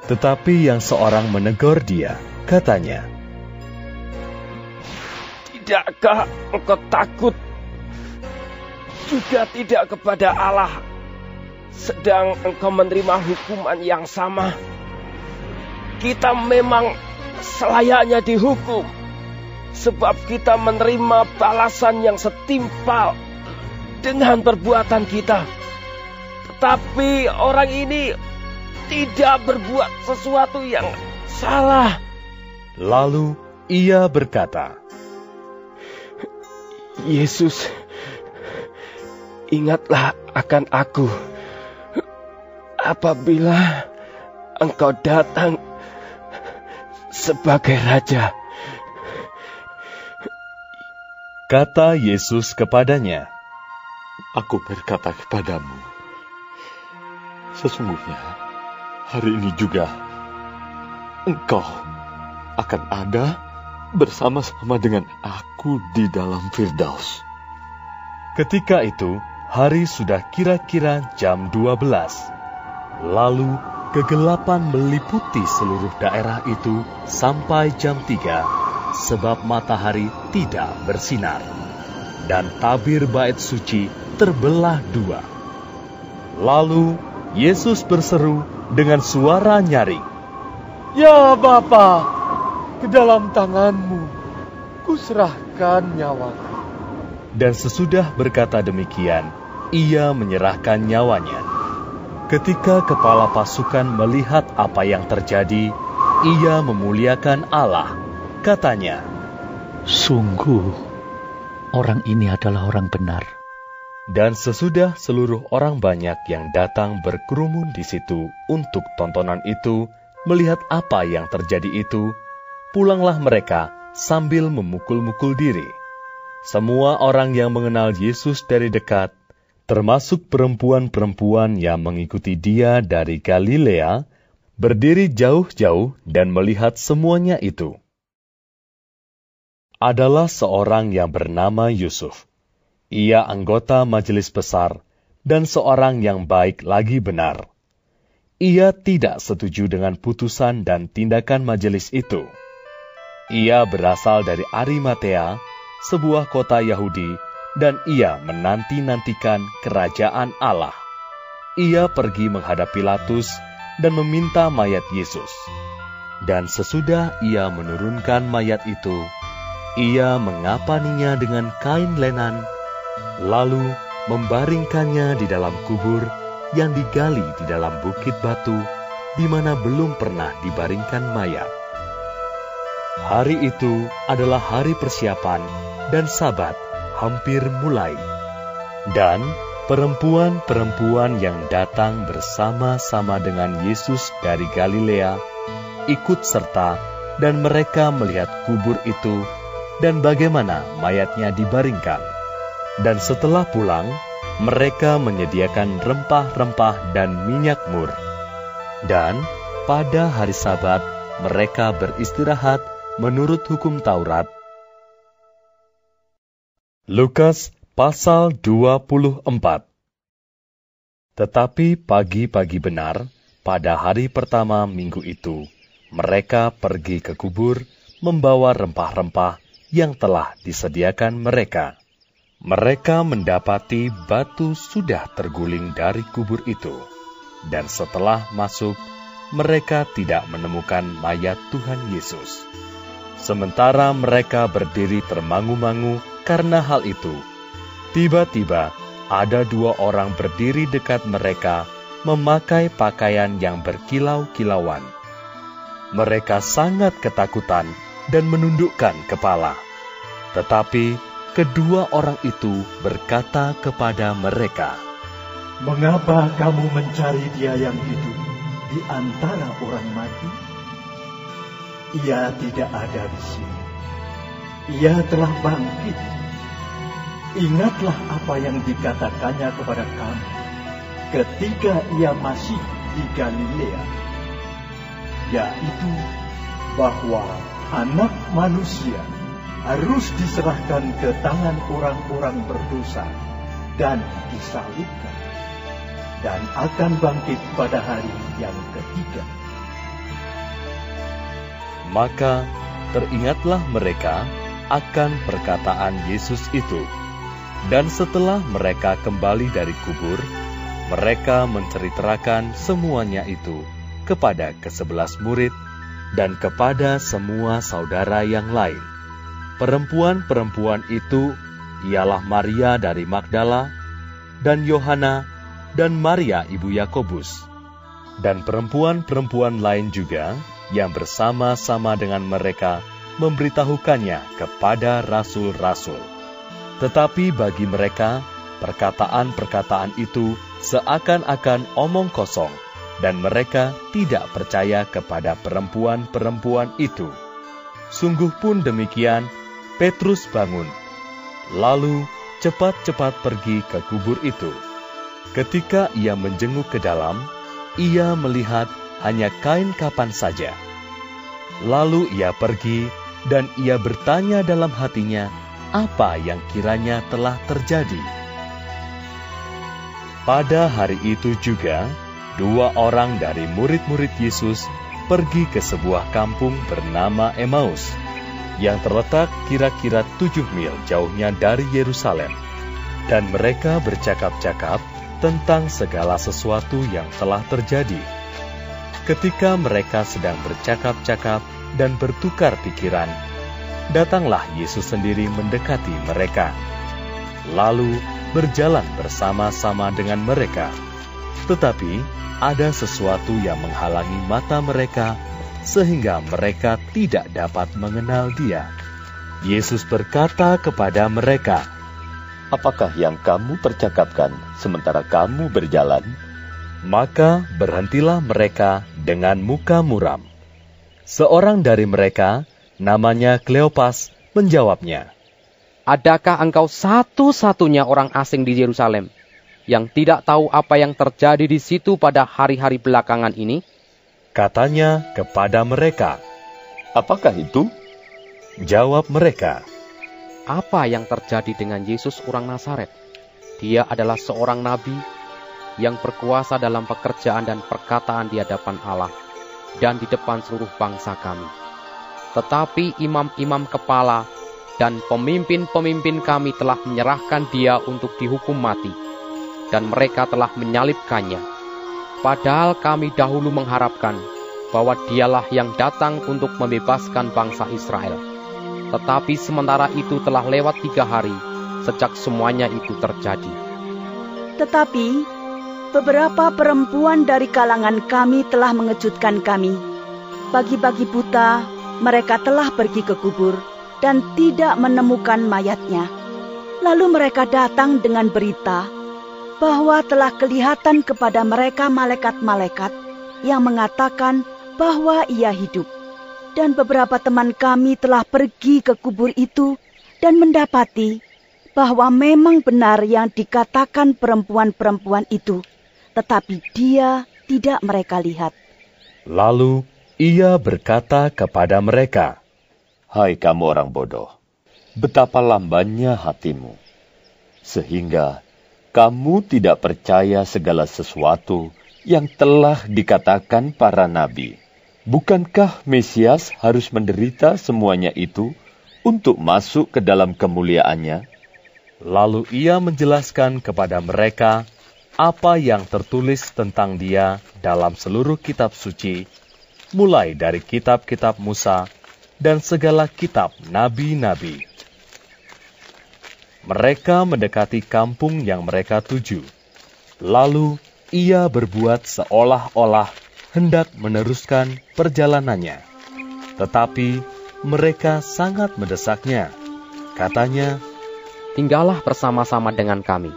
Tetapi yang seorang menegur dia, katanya, Tidakkah engkau takut juga tidak kepada Allah, sedang engkau menerima hukuman yang sama? Kita memang selayaknya dihukum. Sebab kita menerima balasan yang setimpal dengan perbuatan kita. Tetapi orang ini tidak berbuat sesuatu yang salah. Lalu ia berkata, Yesus, ingatlah akan aku apabila engkau datang sebagai raja. Kata Yesus kepadanya, Aku berkata kepadamu, sesungguhnya hari ini juga engkau akan ada bersama-sama dengan aku di dalam Firdaus. Ketika itu, hari sudah kira-kira jam 12. Lalu Kegelapan meliputi seluruh daerah itu sampai jam 3 sebab matahari tidak bersinar. Dan tabir bait suci terbelah dua. Lalu Yesus berseru dengan suara nyaring. Ya Bapa, ke dalam tanganmu kuserahkan nyawaku. Dan sesudah berkata demikian, ia menyerahkan nyawanya. Ketika kepala pasukan melihat apa yang terjadi, ia memuliakan Allah. Katanya, Sungguh, orang ini adalah orang benar. Dan sesudah seluruh orang banyak yang datang berkerumun di situ untuk tontonan itu, melihat apa yang terjadi itu, pulanglah mereka sambil memukul-mukul diri. Semua orang yang mengenal Yesus dari dekat termasuk perempuan-perempuan yang mengikuti dia dari Galilea, berdiri jauh-jauh dan melihat semuanya itu. Adalah seorang yang bernama Yusuf. Ia anggota majelis besar dan seorang yang baik lagi benar. Ia tidak setuju dengan putusan dan tindakan majelis itu. Ia berasal dari Arimatea, sebuah kota Yahudi dan ia menanti-nantikan kerajaan Allah. Ia pergi menghadap Pilatus dan meminta mayat Yesus. Dan sesudah ia menurunkan mayat itu, ia mengapaninya dengan kain lenan, lalu membaringkannya di dalam kubur yang digali di dalam bukit batu di mana belum pernah dibaringkan mayat. Hari itu adalah hari persiapan dan sabat hampir mulai. Dan perempuan-perempuan yang datang bersama-sama dengan Yesus dari Galilea ikut serta dan mereka melihat kubur itu dan bagaimana mayatnya dibaringkan. Dan setelah pulang, mereka menyediakan rempah-rempah dan minyak mur. Dan pada hari Sabat, mereka beristirahat menurut hukum Taurat. Lukas pasal 24 Tetapi pagi-pagi benar, pada hari pertama minggu itu, mereka pergi ke kubur membawa rempah-rempah yang telah disediakan mereka. Mereka mendapati batu sudah terguling dari kubur itu, dan setelah masuk, mereka tidak menemukan mayat Tuhan Yesus. Sementara mereka berdiri termangu-mangu karena hal itu, tiba-tiba ada dua orang berdiri dekat mereka memakai pakaian yang berkilau-kilauan. Mereka sangat ketakutan dan menundukkan kepala. Tetapi kedua orang itu berkata kepada mereka, Mengapa kamu mencari dia yang hidup di antara orang mati? Ia tidak ada di sini. Ia telah bangkit. Ingatlah apa yang dikatakannya kepada kamu ketika ia masih di Galilea, yaitu bahwa anak manusia harus diserahkan ke tangan orang-orang berdosa dan disalibkan dan akan bangkit pada hari yang ketiga. Maka teringatlah mereka akan perkataan Yesus itu. Dan setelah mereka kembali dari kubur, mereka menceritakan semuanya itu kepada kesebelas murid dan kepada semua saudara yang lain. Perempuan-perempuan itu ialah Maria dari Magdala, dan Yohana, dan Maria ibu Yakobus, dan perempuan-perempuan lain juga yang bersama-sama dengan mereka memberitahukannya kepada rasul-rasul. Tetapi bagi mereka, perkataan-perkataan itu seakan-akan omong kosong, dan mereka tidak percaya kepada perempuan-perempuan itu. Sungguh pun demikian, Petrus bangun, lalu cepat-cepat pergi ke kubur itu. Ketika ia menjenguk ke dalam, ia melihat hanya kain kapan saja. Lalu ia pergi dan ia bertanya dalam hatinya apa yang kiranya telah terjadi. Pada hari itu juga, dua orang dari murid-murid Yesus pergi ke sebuah kampung bernama Emmaus yang terletak kira-kira tujuh mil jauhnya dari Yerusalem. Dan mereka bercakap-cakap tentang segala sesuatu yang telah terjadi. Ketika mereka sedang bercakap-cakap dan bertukar pikiran, datanglah Yesus sendiri mendekati mereka. Lalu berjalan bersama-sama dengan mereka. Tetapi ada sesuatu yang menghalangi mata mereka sehingga mereka tidak dapat mengenal Dia. Yesus berkata kepada mereka, "Apakah yang kamu percakapkan sementara kamu berjalan?" Maka berhentilah mereka dengan muka muram. Seorang dari mereka, namanya Kleopas, menjawabnya, "Adakah engkau satu-satunya orang asing di Yerusalem yang tidak tahu apa yang terjadi di situ pada hari-hari belakangan ini?" Katanya kepada mereka, "Apakah itu?" Jawab mereka, "Apa yang terjadi dengan Yesus orang Nazaret? Dia adalah seorang nabi yang berkuasa dalam pekerjaan dan perkataan di hadapan Allah dan di depan seluruh bangsa kami. Tetapi imam-imam kepala dan pemimpin-pemimpin kami telah menyerahkan dia untuk dihukum mati, dan mereka telah menyalibkannya. Padahal kami dahulu mengharapkan bahwa dialah yang datang untuk membebaskan bangsa Israel. Tetapi sementara itu telah lewat tiga hari sejak semuanya itu terjadi. Tetapi beberapa perempuan dari kalangan kami telah mengejutkan kami. Pagi-pagi buta, mereka telah pergi ke kubur dan tidak menemukan mayatnya. Lalu mereka datang dengan berita bahwa telah kelihatan kepada mereka malaikat-malaikat yang mengatakan bahwa ia hidup. Dan beberapa teman kami telah pergi ke kubur itu dan mendapati bahwa memang benar yang dikatakan perempuan-perempuan itu, tetapi dia tidak mereka lihat. Lalu ia berkata kepada mereka, Hai kamu orang bodoh, betapa lambannya hatimu, sehingga kamu tidak percaya segala sesuatu yang telah dikatakan para nabi. Bukankah Mesias harus menderita semuanya itu untuk masuk ke dalam kemuliaannya? Lalu ia menjelaskan kepada mereka apa yang tertulis tentang dia dalam seluruh kitab suci, mulai dari kitab-kitab Musa dan segala kitab nabi-nabi. Mereka mendekati kampung yang mereka tuju. Lalu ia berbuat seolah-olah hendak meneruskan perjalanannya. Tetapi mereka sangat mendesaknya. Katanya, Tinggallah bersama-sama dengan kami,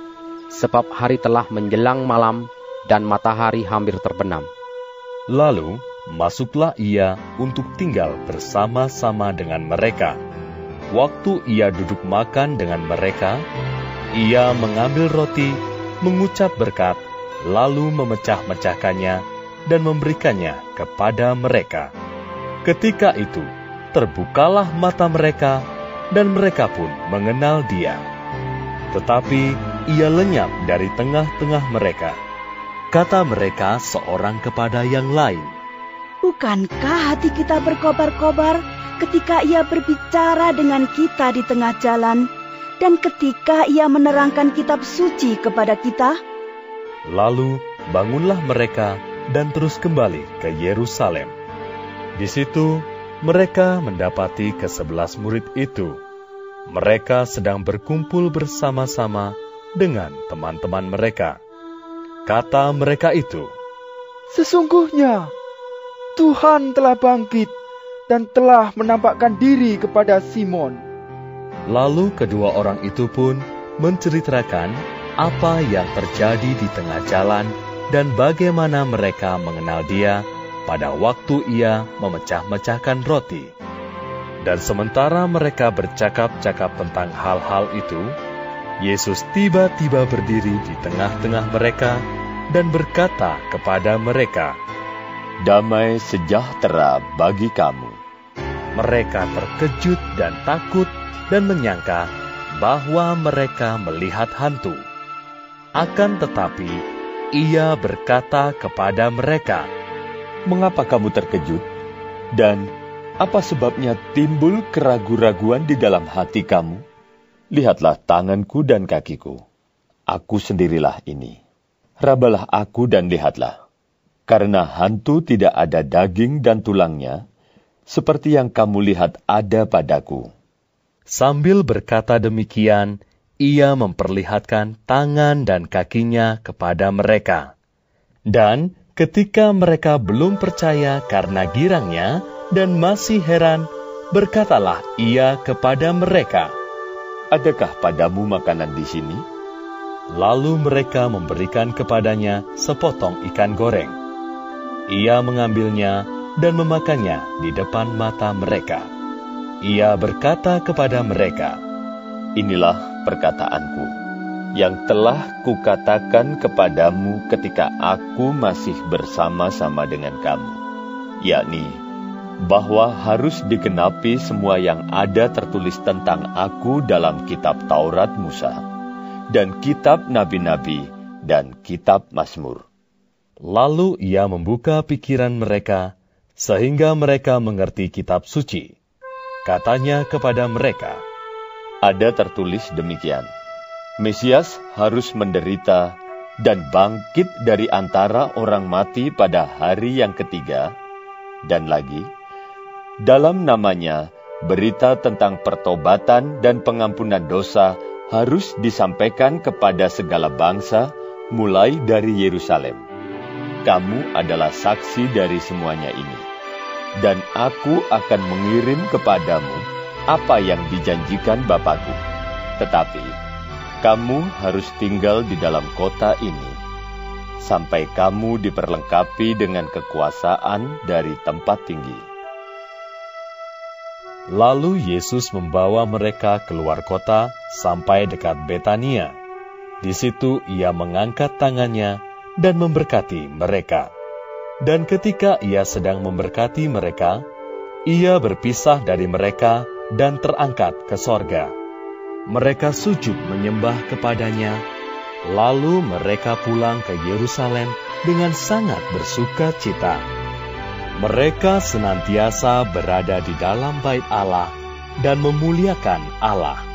sebab hari telah menjelang malam dan matahari hampir terbenam. Lalu masuklah ia untuk tinggal bersama-sama dengan mereka. Waktu ia duduk makan dengan mereka, ia mengambil roti, mengucap berkat, lalu memecah-mecahkannya dan memberikannya kepada mereka. Ketika itu, terbukalah mata mereka, dan mereka pun mengenal dia. Tetapi ia lenyap dari tengah-tengah mereka. Kata mereka seorang kepada yang lain, Bukankah hati kita berkobar-kobar ketika ia berbicara dengan kita di tengah jalan dan ketika ia menerangkan kitab suci kepada kita? Lalu bangunlah mereka dan terus kembali ke Yerusalem. Di situ mereka mendapati kesebelas murid itu. Mereka sedang berkumpul bersama-sama dengan teman-teman mereka. Kata mereka itu, Sesungguhnya Tuhan telah bangkit dan telah menampakkan diri kepada Simon. Lalu kedua orang itu pun menceritakan apa yang terjadi di tengah jalan dan bagaimana mereka mengenal dia pada waktu ia memecah-mecahkan roti. Dan sementara mereka bercakap-cakap tentang hal-hal itu, Yesus tiba-tiba berdiri di tengah-tengah mereka dan berkata kepada mereka, Damai sejahtera bagi kamu. Mereka terkejut dan takut dan menyangka bahwa mereka melihat hantu. Akan tetapi, ia berkata kepada mereka, Mengapa kamu terkejut? Dan apa sebabnya timbul keraguan-raguan di dalam hati kamu? Lihatlah tanganku dan kakiku. Aku sendirilah ini. Rabalah aku dan lihatlah. Karena hantu tidak ada daging dan tulangnya, seperti yang kamu lihat ada padaku. Sambil berkata demikian, ia memperlihatkan tangan dan kakinya kepada mereka. Dan ketika mereka belum percaya karena girangnya dan masih heran, berkatalah ia kepada mereka, Adakah padamu makanan di sini? Lalu mereka memberikan kepadanya sepotong ikan goreng. Ia mengambilnya dan memakannya di depan mata mereka. Ia berkata kepada mereka, Inilah perkataanku yang telah kukatakan kepadamu ketika aku masih bersama-sama dengan kamu, yakni bahwa harus digenapi semua yang ada tertulis tentang aku dalam kitab Taurat Musa, dan kitab nabi-nabi, dan kitab Mazmur. Lalu ia membuka pikiran mereka, sehingga mereka mengerti kitab suci. Katanya kepada mereka, Ada tertulis demikian, Mesias harus menderita dan bangkit dari antara orang mati pada hari yang ketiga, dan lagi, dalam namanya berita tentang pertobatan dan pengampunan dosa harus disampaikan kepada segala bangsa, mulai dari Yerusalem. Kamu adalah saksi dari semuanya ini, dan aku akan mengirim kepadamu apa yang dijanjikan Bapakku. Tetapi kamu harus tinggal di dalam kota ini sampai kamu diperlengkapi dengan kekuasaan dari tempat tinggi. Lalu Yesus membawa mereka keluar kota sampai dekat Betania. Di situ ia mengangkat tangannya dan memberkati mereka. Dan ketika ia sedang memberkati mereka, ia berpisah dari mereka dan terangkat ke sorga. Mereka sujud menyembah kepadanya, lalu mereka pulang ke Yerusalem dengan sangat bersuka cita. Mereka senantiasa berada di dalam bait Allah dan memuliakan Allah.